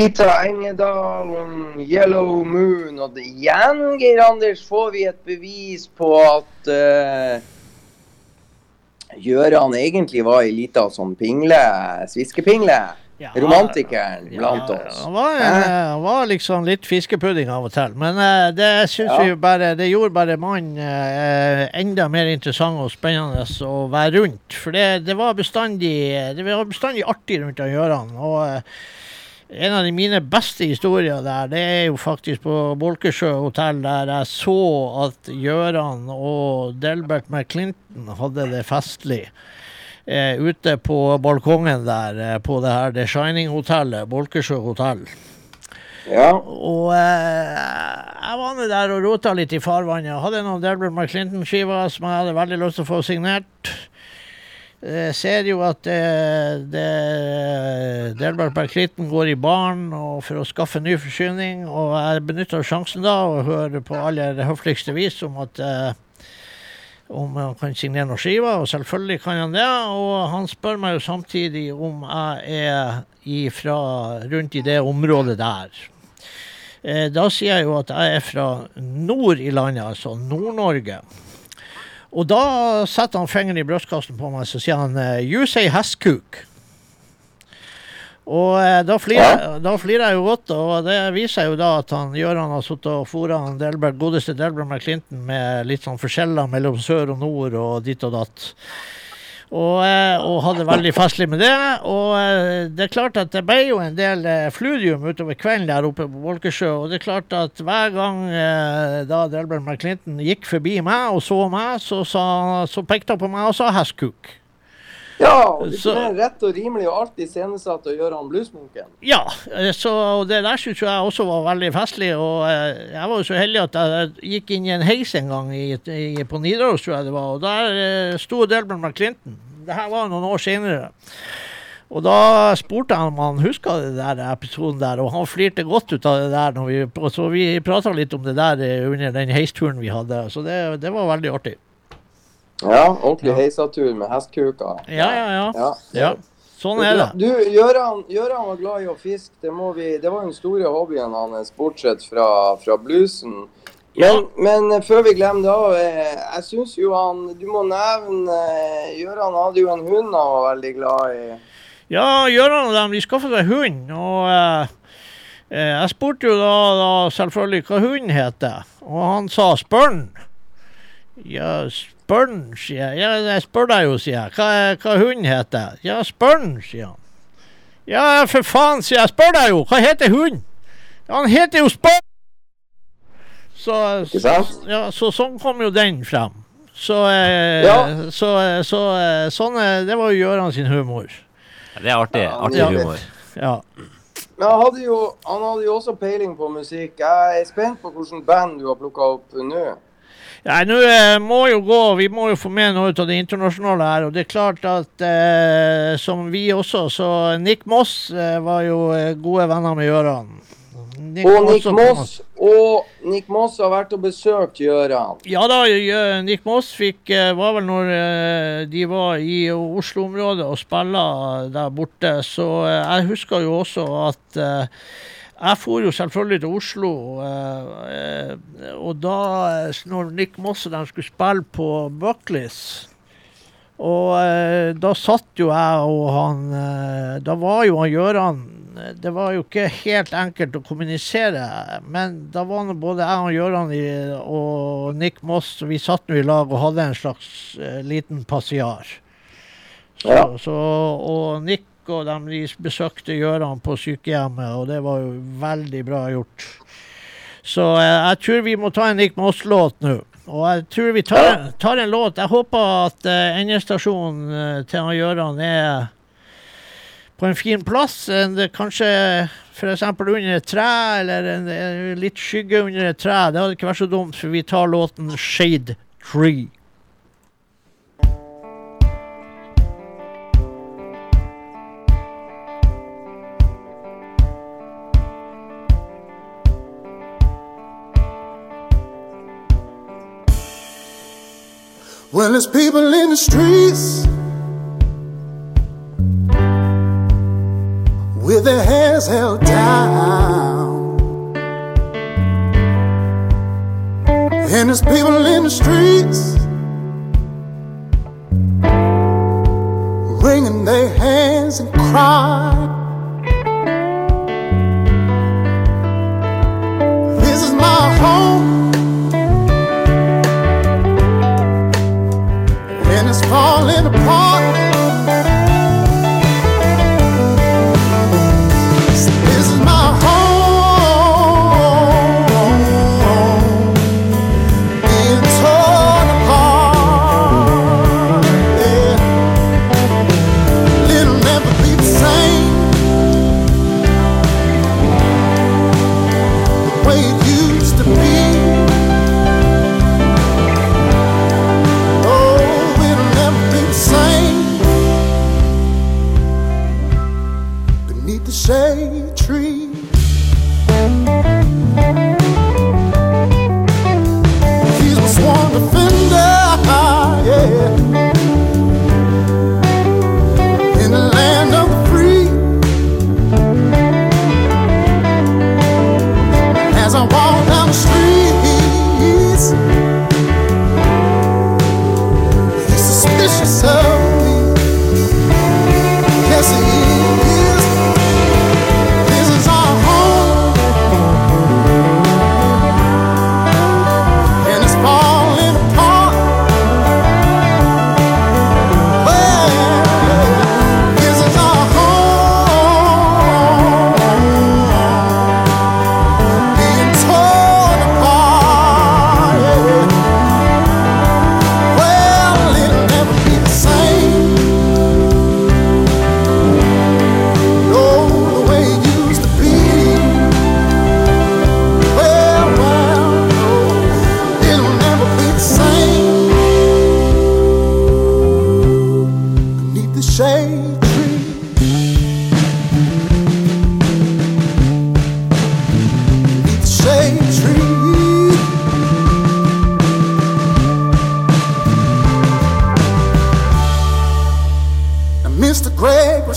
Rita Engedalen, Yellow Moon. Og igjen, Geir Anders, får vi et bevis på at uh, Gjøran egentlig var ei lita sånn pingle, sviskepingle. Ja, Romantikeren blant Ja, oss. Han var, han var liksom litt fiskepudding av og til. Men uh, det syns Ja. vi bare Det gjorde bare mannen uh, enda mer interessant og spennende å være rundt. For det, det var bestandig Det var bestandig artig rundt Gjøran. Og eh, en av de mine beste historier der, det er jo faktisk på Bolkesjø hotell, der jeg så at Gjøran og Delbert McClinton hadde det festlig. Eh, ute på balkongen der eh, på det her The Shining-hotellet, Bolkesjø hotell. Ja. Og eh, jeg var nå der og rota litt i farvannet. Hadde noen Delbert McClinton-skiver som jeg hadde veldig lyst til å få signert. Jeg ser jo at eh, det, Delbert McClinton går i baren for å skaffe ny forsyning, og jeg benytter sjansen da og hører på aller høfligste vis om at eh, om han kan signere noen skiver, og selvfølgelig kan han det. Og han spør meg jo samtidig om jeg er ifra rundt i det området der. Eh, da sier jeg jo at jeg er fra nord i landet, altså Nord-Norge. Og da setter han fingeren i brystkassen på meg så sier han eh, You say hestkuk. Og eh, da flirer jeg jo godt, og det viser jo da at han Gjøran har sittet og fôra Delbert, godeste Delbert McClinton med litt sånn forskjeller mellom sør og nord og ditt og datt. Og, eh, og hadde veldig festlig med det. Og eh, det er klart at det ble jo en del eh, fludium utover kvelden der oppe på Volkesjø. Og det er klart at hver gang da Delbert McClinton gikk forbi meg og så meg, så, sa, så pekte han på meg og sa 'hestkuk'. Ja det er rett og rimelig og alltid iscenesatt å gjøre han bluesmunken. Ja, eh, så det der syns jeg også var veldig festlig. Og eh, jeg var jo så heldig at jeg gikk inn i en heis en gang i, i, på Nidaros, tror jeg det var. Og der eh, sto Delbert McClinton. Det her var noen år senere. Og da spurte jeg om han huska den der episoden der, og han flirte godt ut av det der. Vi, så vi prata litt om det der under den heisturen vi hadde, så det, det var veldig artig. Ja, ordentlig heisatur med hestkuker. Ja, ja, ja. Ja. ja. Sånn er det. Du, Gøran, var glad i å fiske. Det, må vi, det var den store hobbyen hans, bortsett fra, fra bluesen. Men, men eh, før vi glemmer det òg, jeg syns jo han Du må nevne eh, Gøran hadde jo en hund han var veldig glad i. Ja, Gøran og dem de skaffa seg hund. Og eh, eh, jeg spurte jo da, da selvfølgelig hva hunden heter. Og han sa Spørn. Ja, Spørn, sier jeg. Ja, jeg spør deg jo, sier jeg. Hva, hva hunden heter? Ja, Spørn, sier han. Ja, for faen, sier jeg. Spør deg jo. Hva heter hunden? Ja, han heter jo Spørn. Så, så, ja, så sånn kom jo den frem. Så, eh, Ja. så, eh, så eh, sånn eh, Det var jo Gøran sin humor. Ja, Det er artig. Ja, artig ja. humor. Ja. Men han hadde, jo, han hadde jo også peiling på musikk. Jeg er spent på hvilket band du har plukka opp nå. Ja, nå eh, må jo gå, Vi må jo få med noe ut av det internasjonale her. og det er klart at eh, Som vi også, så Nick Moss eh, var jo eh, gode venner med. Nick Og Nick Moss og Nick Moss har vært og besøkt Gjøran. Ja da, Nick Moss fikk, eh, var vel når de var i Oslo-området og spilla der borte. Så jeg husker jo også at jeg for jo selvfølgelig til Oslo. eh, eh, og da, eh, når Nick Moss og de skulle spille på Buckleys og eh, da satt jo jeg og han Da var jo han Gøran eh, Det var jo ikke helt enkelt å kommunisere, men da var både jeg og Gjøran og Nick Moss og Vi satt nå i lag og hadde en slags liten passiar. Så, Ja. så, og Nick og de besøkte Gjøran på sykehjemmet, og det var jo veldig bra gjort. Så eh, jeg tror vi må ta en Nick Moss-låt nå. Og jeg tror vi tar, tar en låt. Jeg håper at uh, endestasjonen eh, til Gjøran er på en fin plass. En, kanskje f.eks. under et tre, eller en, en, litt skygge under et tre. Det hadde ikke vært så dumt, for vi tar låten 'Shade Tree'. Well, there's people in the streets with their hands held down. And there's people in the streets wringing their hands and crying. Apart.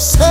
yourself.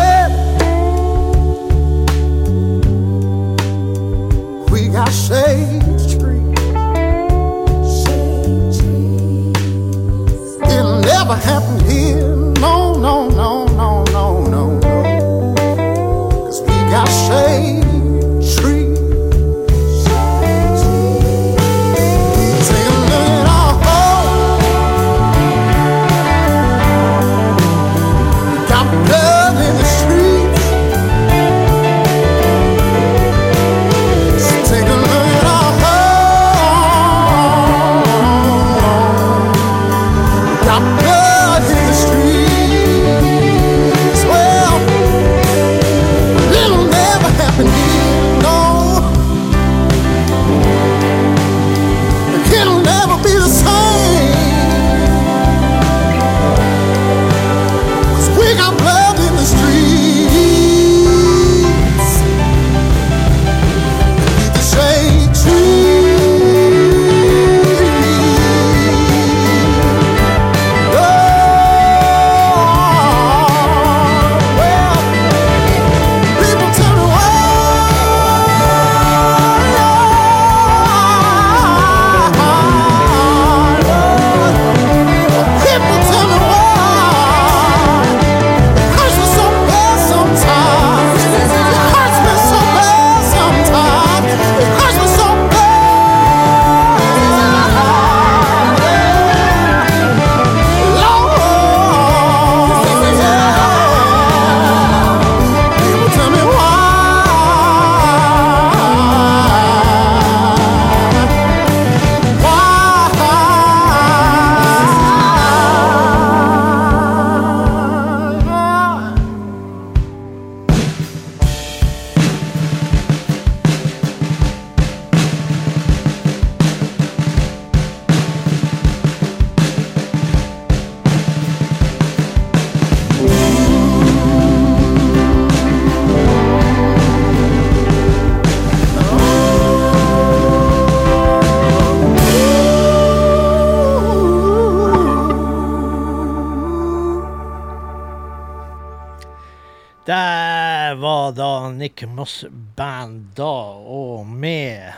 Da Moss Band da, og med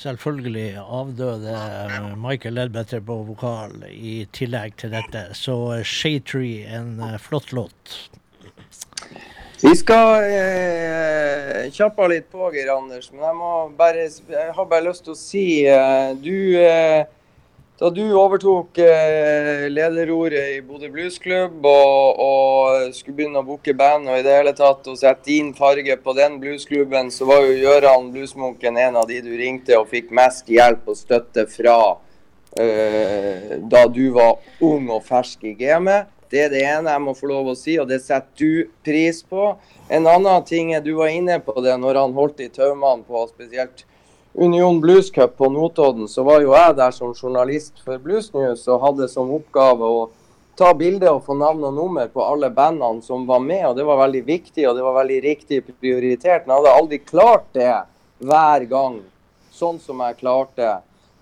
selvfølgelig avdøde Michael Ledbetter på vokal i tillegg til dette. Så Shade Tree, en eh, flott låt. Vi skal eh, kjappe litt på, Geir Anders, men jeg, må bare, jeg har bare lyst til å si eh, Du eh, Da du overtok eh, lederordet i Bodø Bluesklubb og, og skulle begynne å booke band og i det hele tatt og sette din farge på den bluesklubben, så var jo Gøran Bluesmunken en av de du ringte og fikk mest hjelp og støtte fra uh, da du var ung og fersk i gamet. Det er det ene jeg må få lov å si, og det setter du pris på. En annen ting er du var inne på det når han holdt i taumene på spesielt Union Blues Cup på Notodden, så var jo jeg der som journalist for Blues News og hadde som oppgave å ta bilde og få navn og nummer på alle bandene som var med. og Det var veldig viktig og det var veldig riktig prioritert. Men jeg hadde aldri klart det hver gang, sånn som jeg klarte.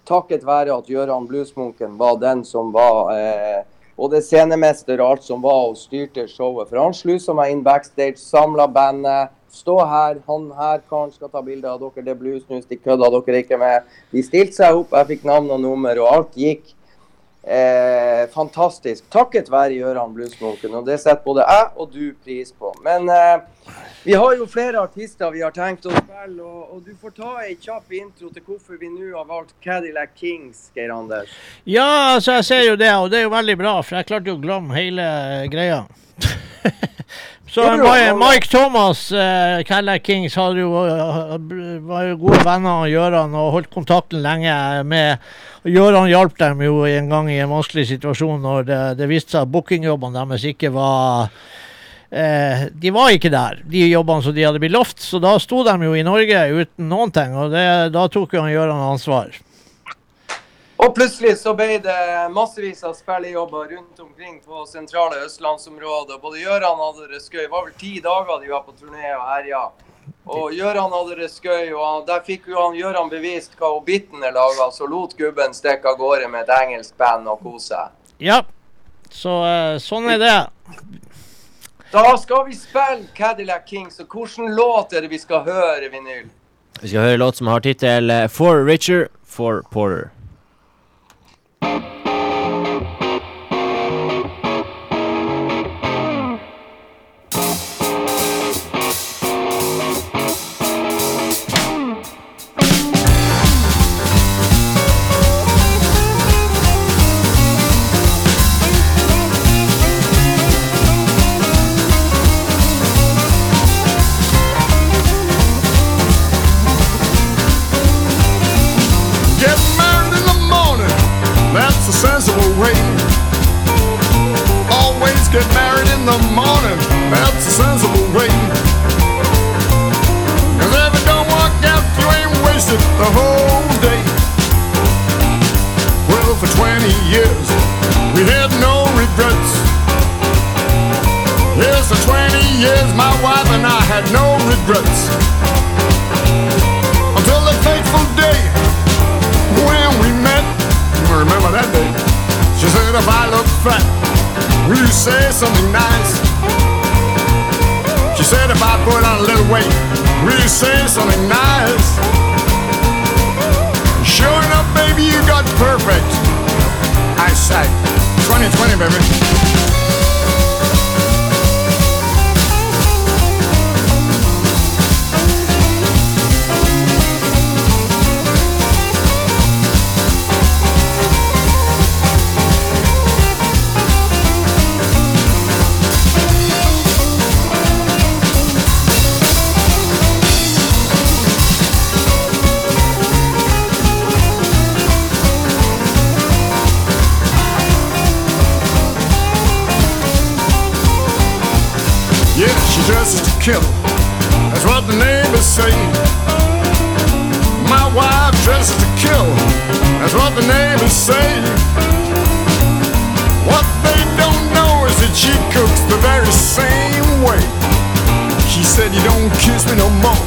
Takket være at Gøran Bluesmunken var den som var eh, både scenemester og alt som var og styrte showet. For han slusa meg inn backstage, samla bandet. Stå her, han her karen skal ta bilde av dere, det er bluesnus, de kødda dere ikke med. De stilte seg opp, jeg fikk navn og nummer, og alt gikk eh, fantastisk. Takket være Gøran Bluesmoken, og det setter både jeg og du pris på. Men eh, vi har jo flere artister vi har tenkt å spille, og, og du får ta ei kjapp intro til hvorfor vi nå har valgt Cadillac Kings, Geir Anders. Ja, altså jeg ser jo det, og det er jo veldig bra, for jeg klarte jo å glemme hele greia. Så Jo, jo, Mike, Thomas, uh, Cadillac Kings, jo, uh, var jo gode venner av Gjøran og holdt kontakten lenge med og Gøran hjalp dem jo en gang i en vanskelig situasjon når det, det viste seg at bookingjobbene deres ikke var eh, De var ikke der, de jobbene som de hadde blitt lovt. Så da sto de jo i Norge uten noen ting, og det, da tok jo han Gjøran ansvar. Og plutselig så ble det massevis av spillejobber rundt omkring på sentrale østlandsområdet. Både Gøran hadde det skøy. Det var vel ti dager de var på turné og herja. Og Gøran hadde det skøy, og der fikk jo han Gøran bevist hva Hobbiten er laga. Så lot gubben stikke av gårde med et engelsk band og kose seg. Ja, så eh, sånn er det. Da skal vi spille Cadillac Kings, og hvilken låt er det vi skal høre, Vinyl? Vi skal høre låt som har tittel eh, For Richer, For you morning, that's a sensible way. Cause if it don't work out, you ain't wasted the whole day. Well, for 20 years, we had no regrets. Yes, for 20 years, my wife and I had no regrets. Until the fateful day when we met. Remember that day? She said, if I look fat, will you say something nice? She said, if I put on a little weight, will you say something nice? Sure enough, baby, you got perfect eyesight. 2020, baby. Dresses to kill. That's what the neighbors say. My wife dresses to kill. That's what the neighbors say. What they don't know is that she cooks the very same way. She said, You don't kiss me no more.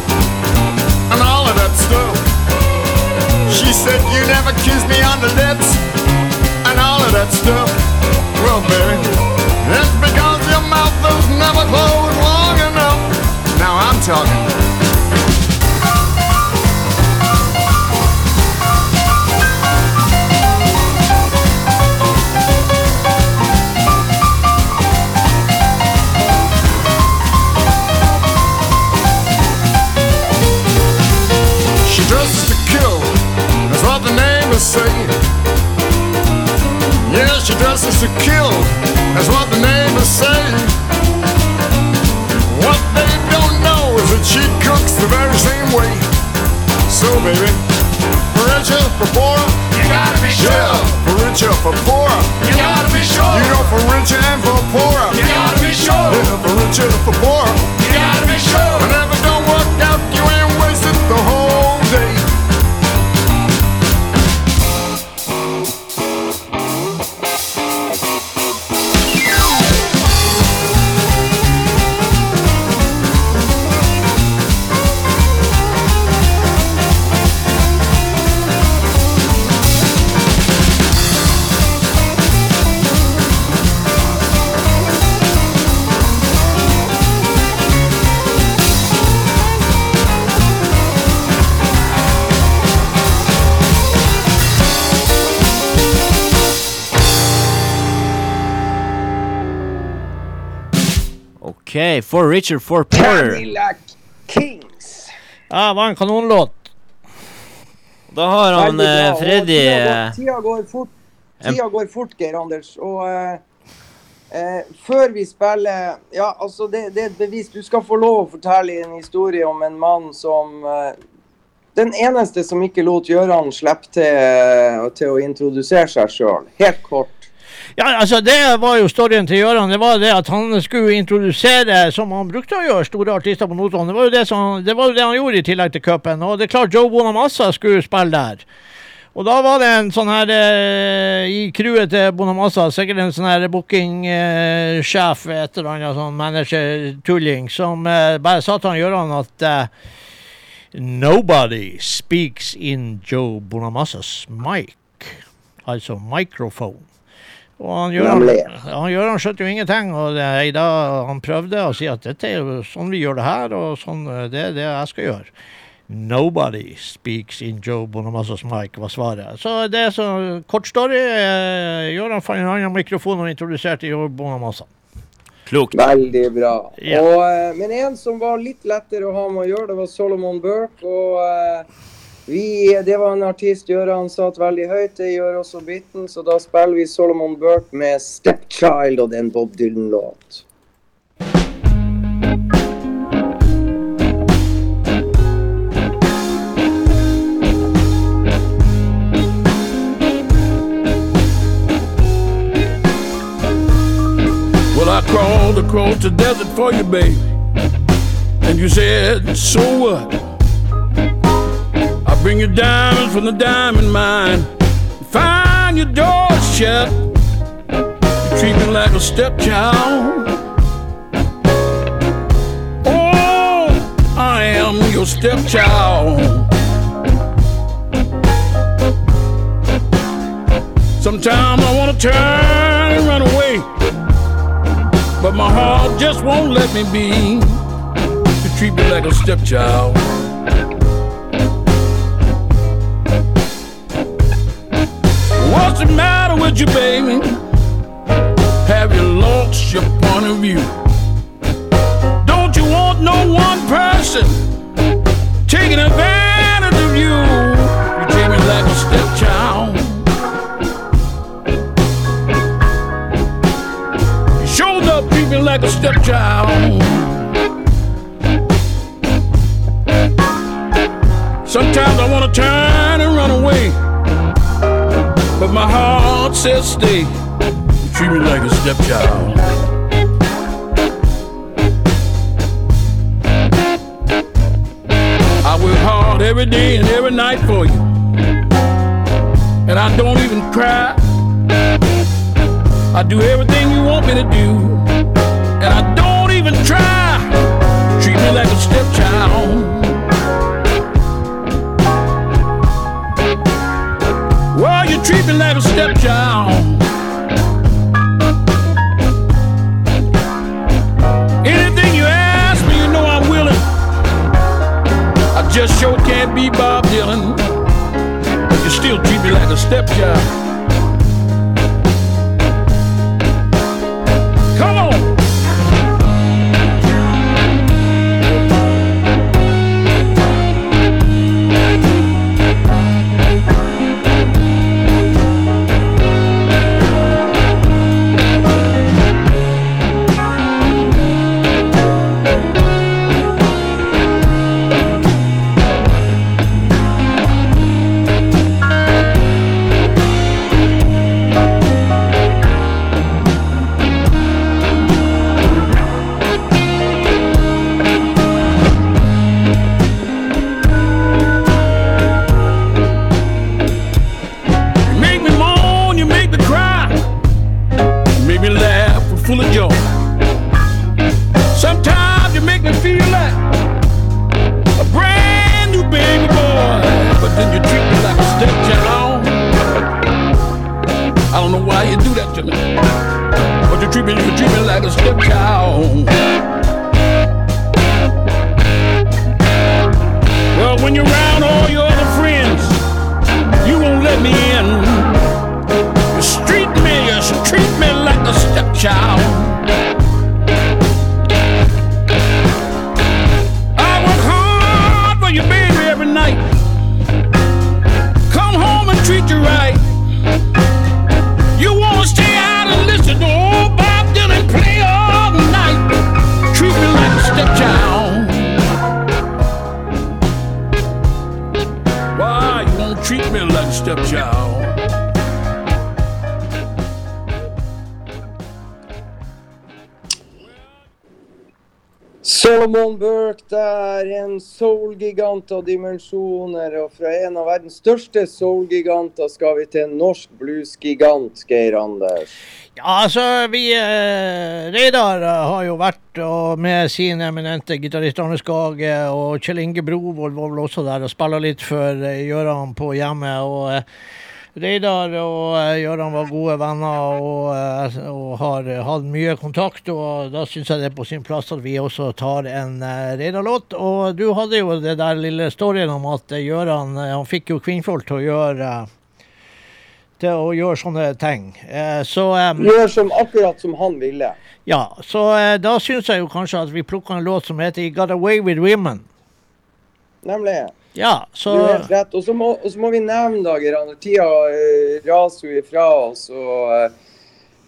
And all of that stuff. She said, You never kiss me on the lips. And all of that stuff. Well, baby, Talking. She dresses to kill, that's what the neighbors say. Yeah, she dresses to kill, that's what the neighbors say. She cooks the very same way. So, baby, for richer, for poorer, you gotta be sure. Yeah, for richer, for poorer, you gotta be sure. You know, for richer and for poorer, you gotta be sure. Yeah, for richer, for poorer, you gotta be sure. And if it don't work out, you ain't wasted the whole OK, for Richard, for Porter. Cadillac Kings. Ja, det var en kanonlåt. Da har han eh, Freddy Tida går, eh, tida går fort, tida går fort Geir Anders. Og eh, eh, før vi spiller Ja, altså, det, det er et bevis. Du skal få lov å fortelle en historie om en mann som eh, Den eneste som ikke lot Gøran slippe til, til å introdusere seg sjøl. Helt kort. Ja, altså Det var jo storyen til Gjøran. Det var det at han skulle introdusere, som han brukte å gjøre, store artister på Notodden. Det var jo det, som, det var det han gjorde i tillegg til cupen. Og det er klart Joe Bonamassa skulle spille der. Og da var det en sånn her eh, i crewet til Bonamassa, sikkert en sånn her bookingsjef, et eller annet sånn manager-tulling, som eh, bare sa til han Gjøran at eh, Nobody speaks in Joe Bonamassas mic. Altså microphone. Og han gjør, Nemlig. han Gøran skjønte jo ingenting, og det, da han prøvde å si at dette er jo sånn vi gjør det her, og sånn eh, det er det jeg skal gjøre. Nobody speaks in Joe Bonamassas mic, var svaret. Så det er så kort story. eh, Gøran fant en annen mikrofon og introduserte Joe Bonamassa. Klokt. Veldig bra. Ja. Og, eh, men en som var litt lettere å ha med å gjøre, det var Solomon Burke. Og eh, vi, det var en artist Gjøran satt veldig høyt. Det gjør også Bitten, så da spiller vi Solomon Burke med 'Stepchild' og det er en Bob Dylan-låt. I crawled across the desert for you, baby. And you said, so what? Bring you diamonds from the diamond mine. Find your doors shut. You treat me like a stepchild. Oh, I am your stepchild. Sometimes I wanna turn and run away, but my heart just won't let me be. You treat me like a stepchild. You, baby? Have you lost your point of view? Don't you want no one person taking advantage of you? You treat me like a stepchild. You showed up, treat me like a stepchild. Sometimes I wanna turn and run away. My heart says stay. Treat me like a stepchild. I work hard every day and every night for you. And I don't even cry. I do everything you want me to do. And I don't even try. Treat me like a stepchild. Treat me like a stepchild. Anything you ask me, you know I'm willing. I just sure can't be Bob Dylan, but you still treat me like a stepchild. Der, en soul-gigant av dimensjoner. Og fra en av verdens største soul-giganter skal vi til en norsk blues-gigant, Geir Anders. Ja, altså, vi eh, Reidar eh, har jo vært og med sin eminente gitarist Arne Skage, og Kjell Inge Brovold var vel også der og spilla litt for eh, Gøran på hjemmet. og eh, Reidar og eh, Gøran var gode venner og, eh, og har eh, hatt mye kontakt. og Da syns jeg det er på sin plass at vi også tar en Reidar-låt. Og du hadde jo det der lille storyen om at Gøran han fikk jo kvinnfolk til å gjøre til å gjøre sånne ting. Så Gjør som akkurat som han ville. ja, så da syns jeg jo kanskje at vi plukker en låt som heter 'Got Away With Women'. Nemlig. Ja, så Du har helt rett. Og så må, må vi nevne, da, Geir tida uh, raser jo ifra oss. og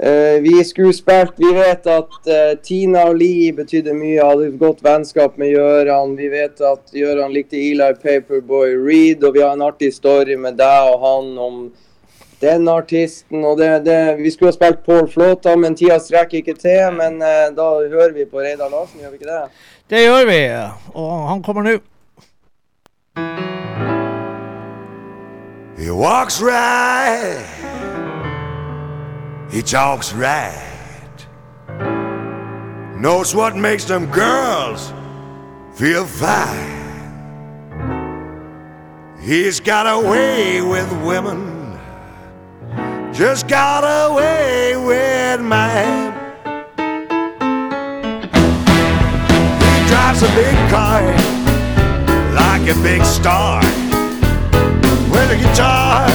Uh, Vi skulle spilt Vi vet at uh, Tina og Lee betydde mye, hadde et godt vennskap med Gøran. Vi vet at Gøran likte Eli Paperboy Reed, og vi har en artig story med deg og han om den artisten. Og det, det, vi skulle ha spilt Pål Flåta, men tida strekker ikke til. Men uh, da hører vi på Reidar Larsen, gjør vi ikke det? Det gjør vi, og han kommer nå. He walks right. He talks right. Knows what makes them girls feel fine. He's got a way with women. Just got a way with man. He drives a big car like a big star with a guitar,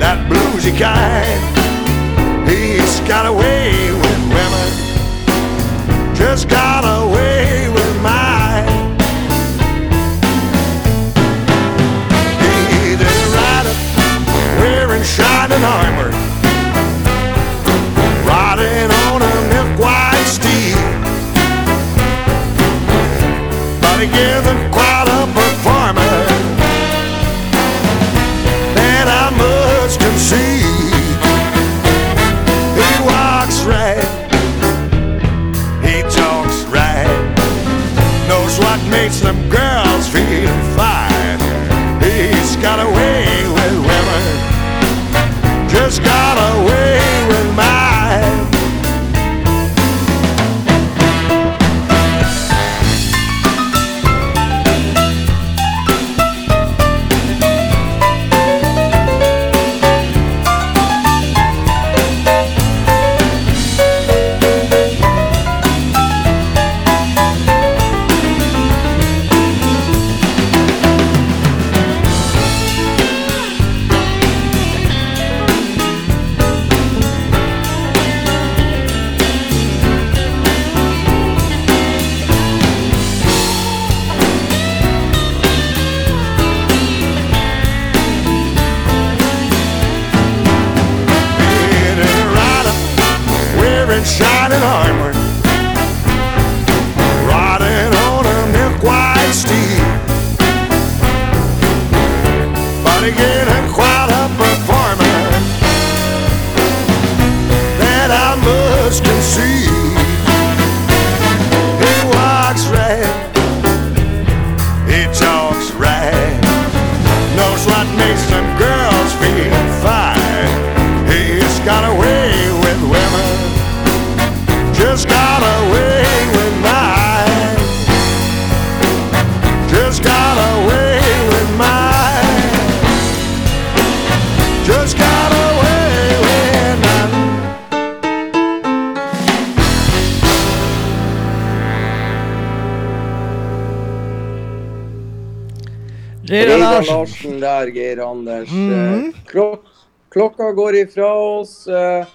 that bluesy kind. He's got a way with women, just got a way with mine. He's a rider wearing shining armor, riding on a milk white steed. But he gives quite makes them girls feel fine. He's got a way others can see. Der, Geir Anders. Mm. Klok klokka går ifra oss. eh,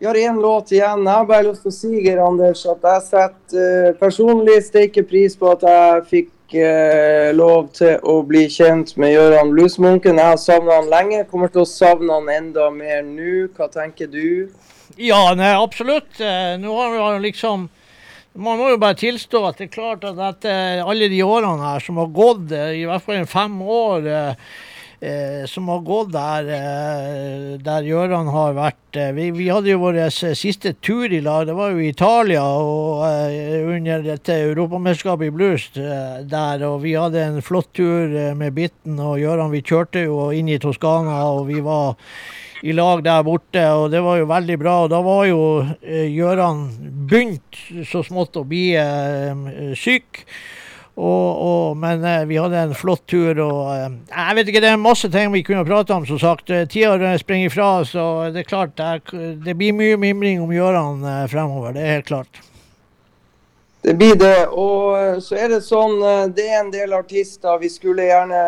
Vi har én låt igjen. Jeg har bare lyst til å si Geir Anders, at jeg setter eh, personlig steike pris på at jeg fikk eh, lov til å bli kjent med Gøran Bluesmunken. Jeg har savna han lenge. Kommer til å savne han enda mer nå. Hva tenker du? Ja, nei, absolutt. Nå har vi jo liksom Man må jo bare tilstå at det er klart at etter alle de årene her som har gått, eh, i hvert fall fem år eh, eh, som har gått der, eh, der Gjøran har vært eh, vi, vi hadde jo vår siste tur i lag, det var jo i Italia og under dette europamesterskapet i blues der. Og vi hadde en flott tur med Bitten og Gjøran. Vi kjørte jo inn i Toskana, og vi var i lag der borte, og det var jo veldig bra. Og da var jo eh, Gøran begynt så smått å bli eh, syk. Og, og, men eh, vi hadde en flott tur, og eh, jeg vet ikke, det er masse ting vi kunne prate om, som sagt. Tida springer ifra, så det er klart det, er, det blir mye mimring om Gjøran fremover. Det er helt klart. Det blir det. Og eh, så er det sånn eh, Det er en del artister vi skulle gjerne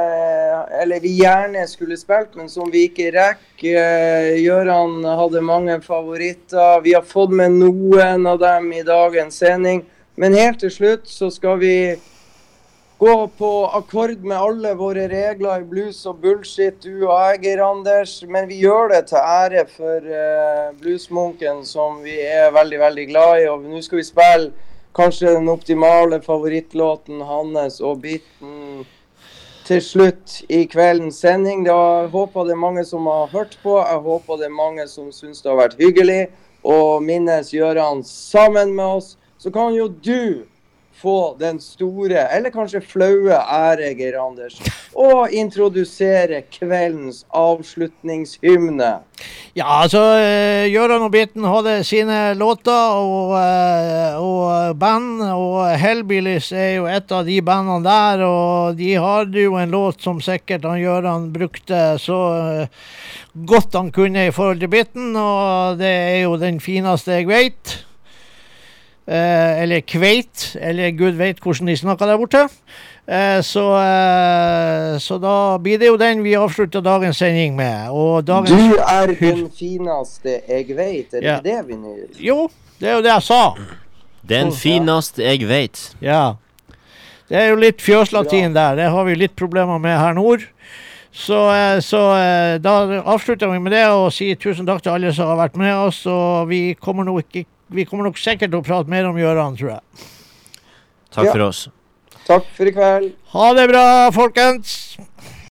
Eller vi gjerne skulle spilt, men som vi ikke rekker. Eh, Gøran hadde mange favoritter. Vi har fått med noen av dem i dagens sending. Men helt til slutt så skal vi gå på akkord med alle våre regler i blues og bullshit, du og jeg, Geir Anders. Men vi gjør det til ære for eh, bluesmunken, som vi er veldig, veldig glad i. Og nå skal vi spille kanskje den optimale favorittlåten hans og biten til slutt i kveldens sending. Jeg håper det er mange som har hørt på. Jeg håper det er mange som syns det har vært hyggelig å minnes Gøran sammen med oss. Så kan jo du få den store, eller kanskje flaue ære, Geir Anders, å introdusere kveldens avslutningshymne. Ja, altså Gjøran Gøran og Bitten hadde sine låter og, eh, og band, og Hellbillies er jo et av de bandene der. Og de hadde jo en låt som sikkert han Gøran brukte så eh, godt han kunne i forhold til Bitten, og det er jo den fineste jeg veit. Eh, eller Kveit, eller gud veit hvordan de snakker der borte. Eh, så, eh, så, da blir det jo den vi avslutter dagens sending med. Dagens du er den fineste jeg veit, er det Ja. det vi nå Jo, det er jo det jeg sa. Den fineste jeg veit. Ja. Det er jo litt fjøslatin der. Det har vi litt problemer med her nord. Så, eh, så eh, da avslutter vi med det og sier tusen takk til alle som har vært med oss. Og vi kommer nok, ikke, vi kommer nok sikkert til å prate mer om Gjøran, tror jeg. Takk Ja. for oss. Takk for i kveld. Ha det bra, folkens!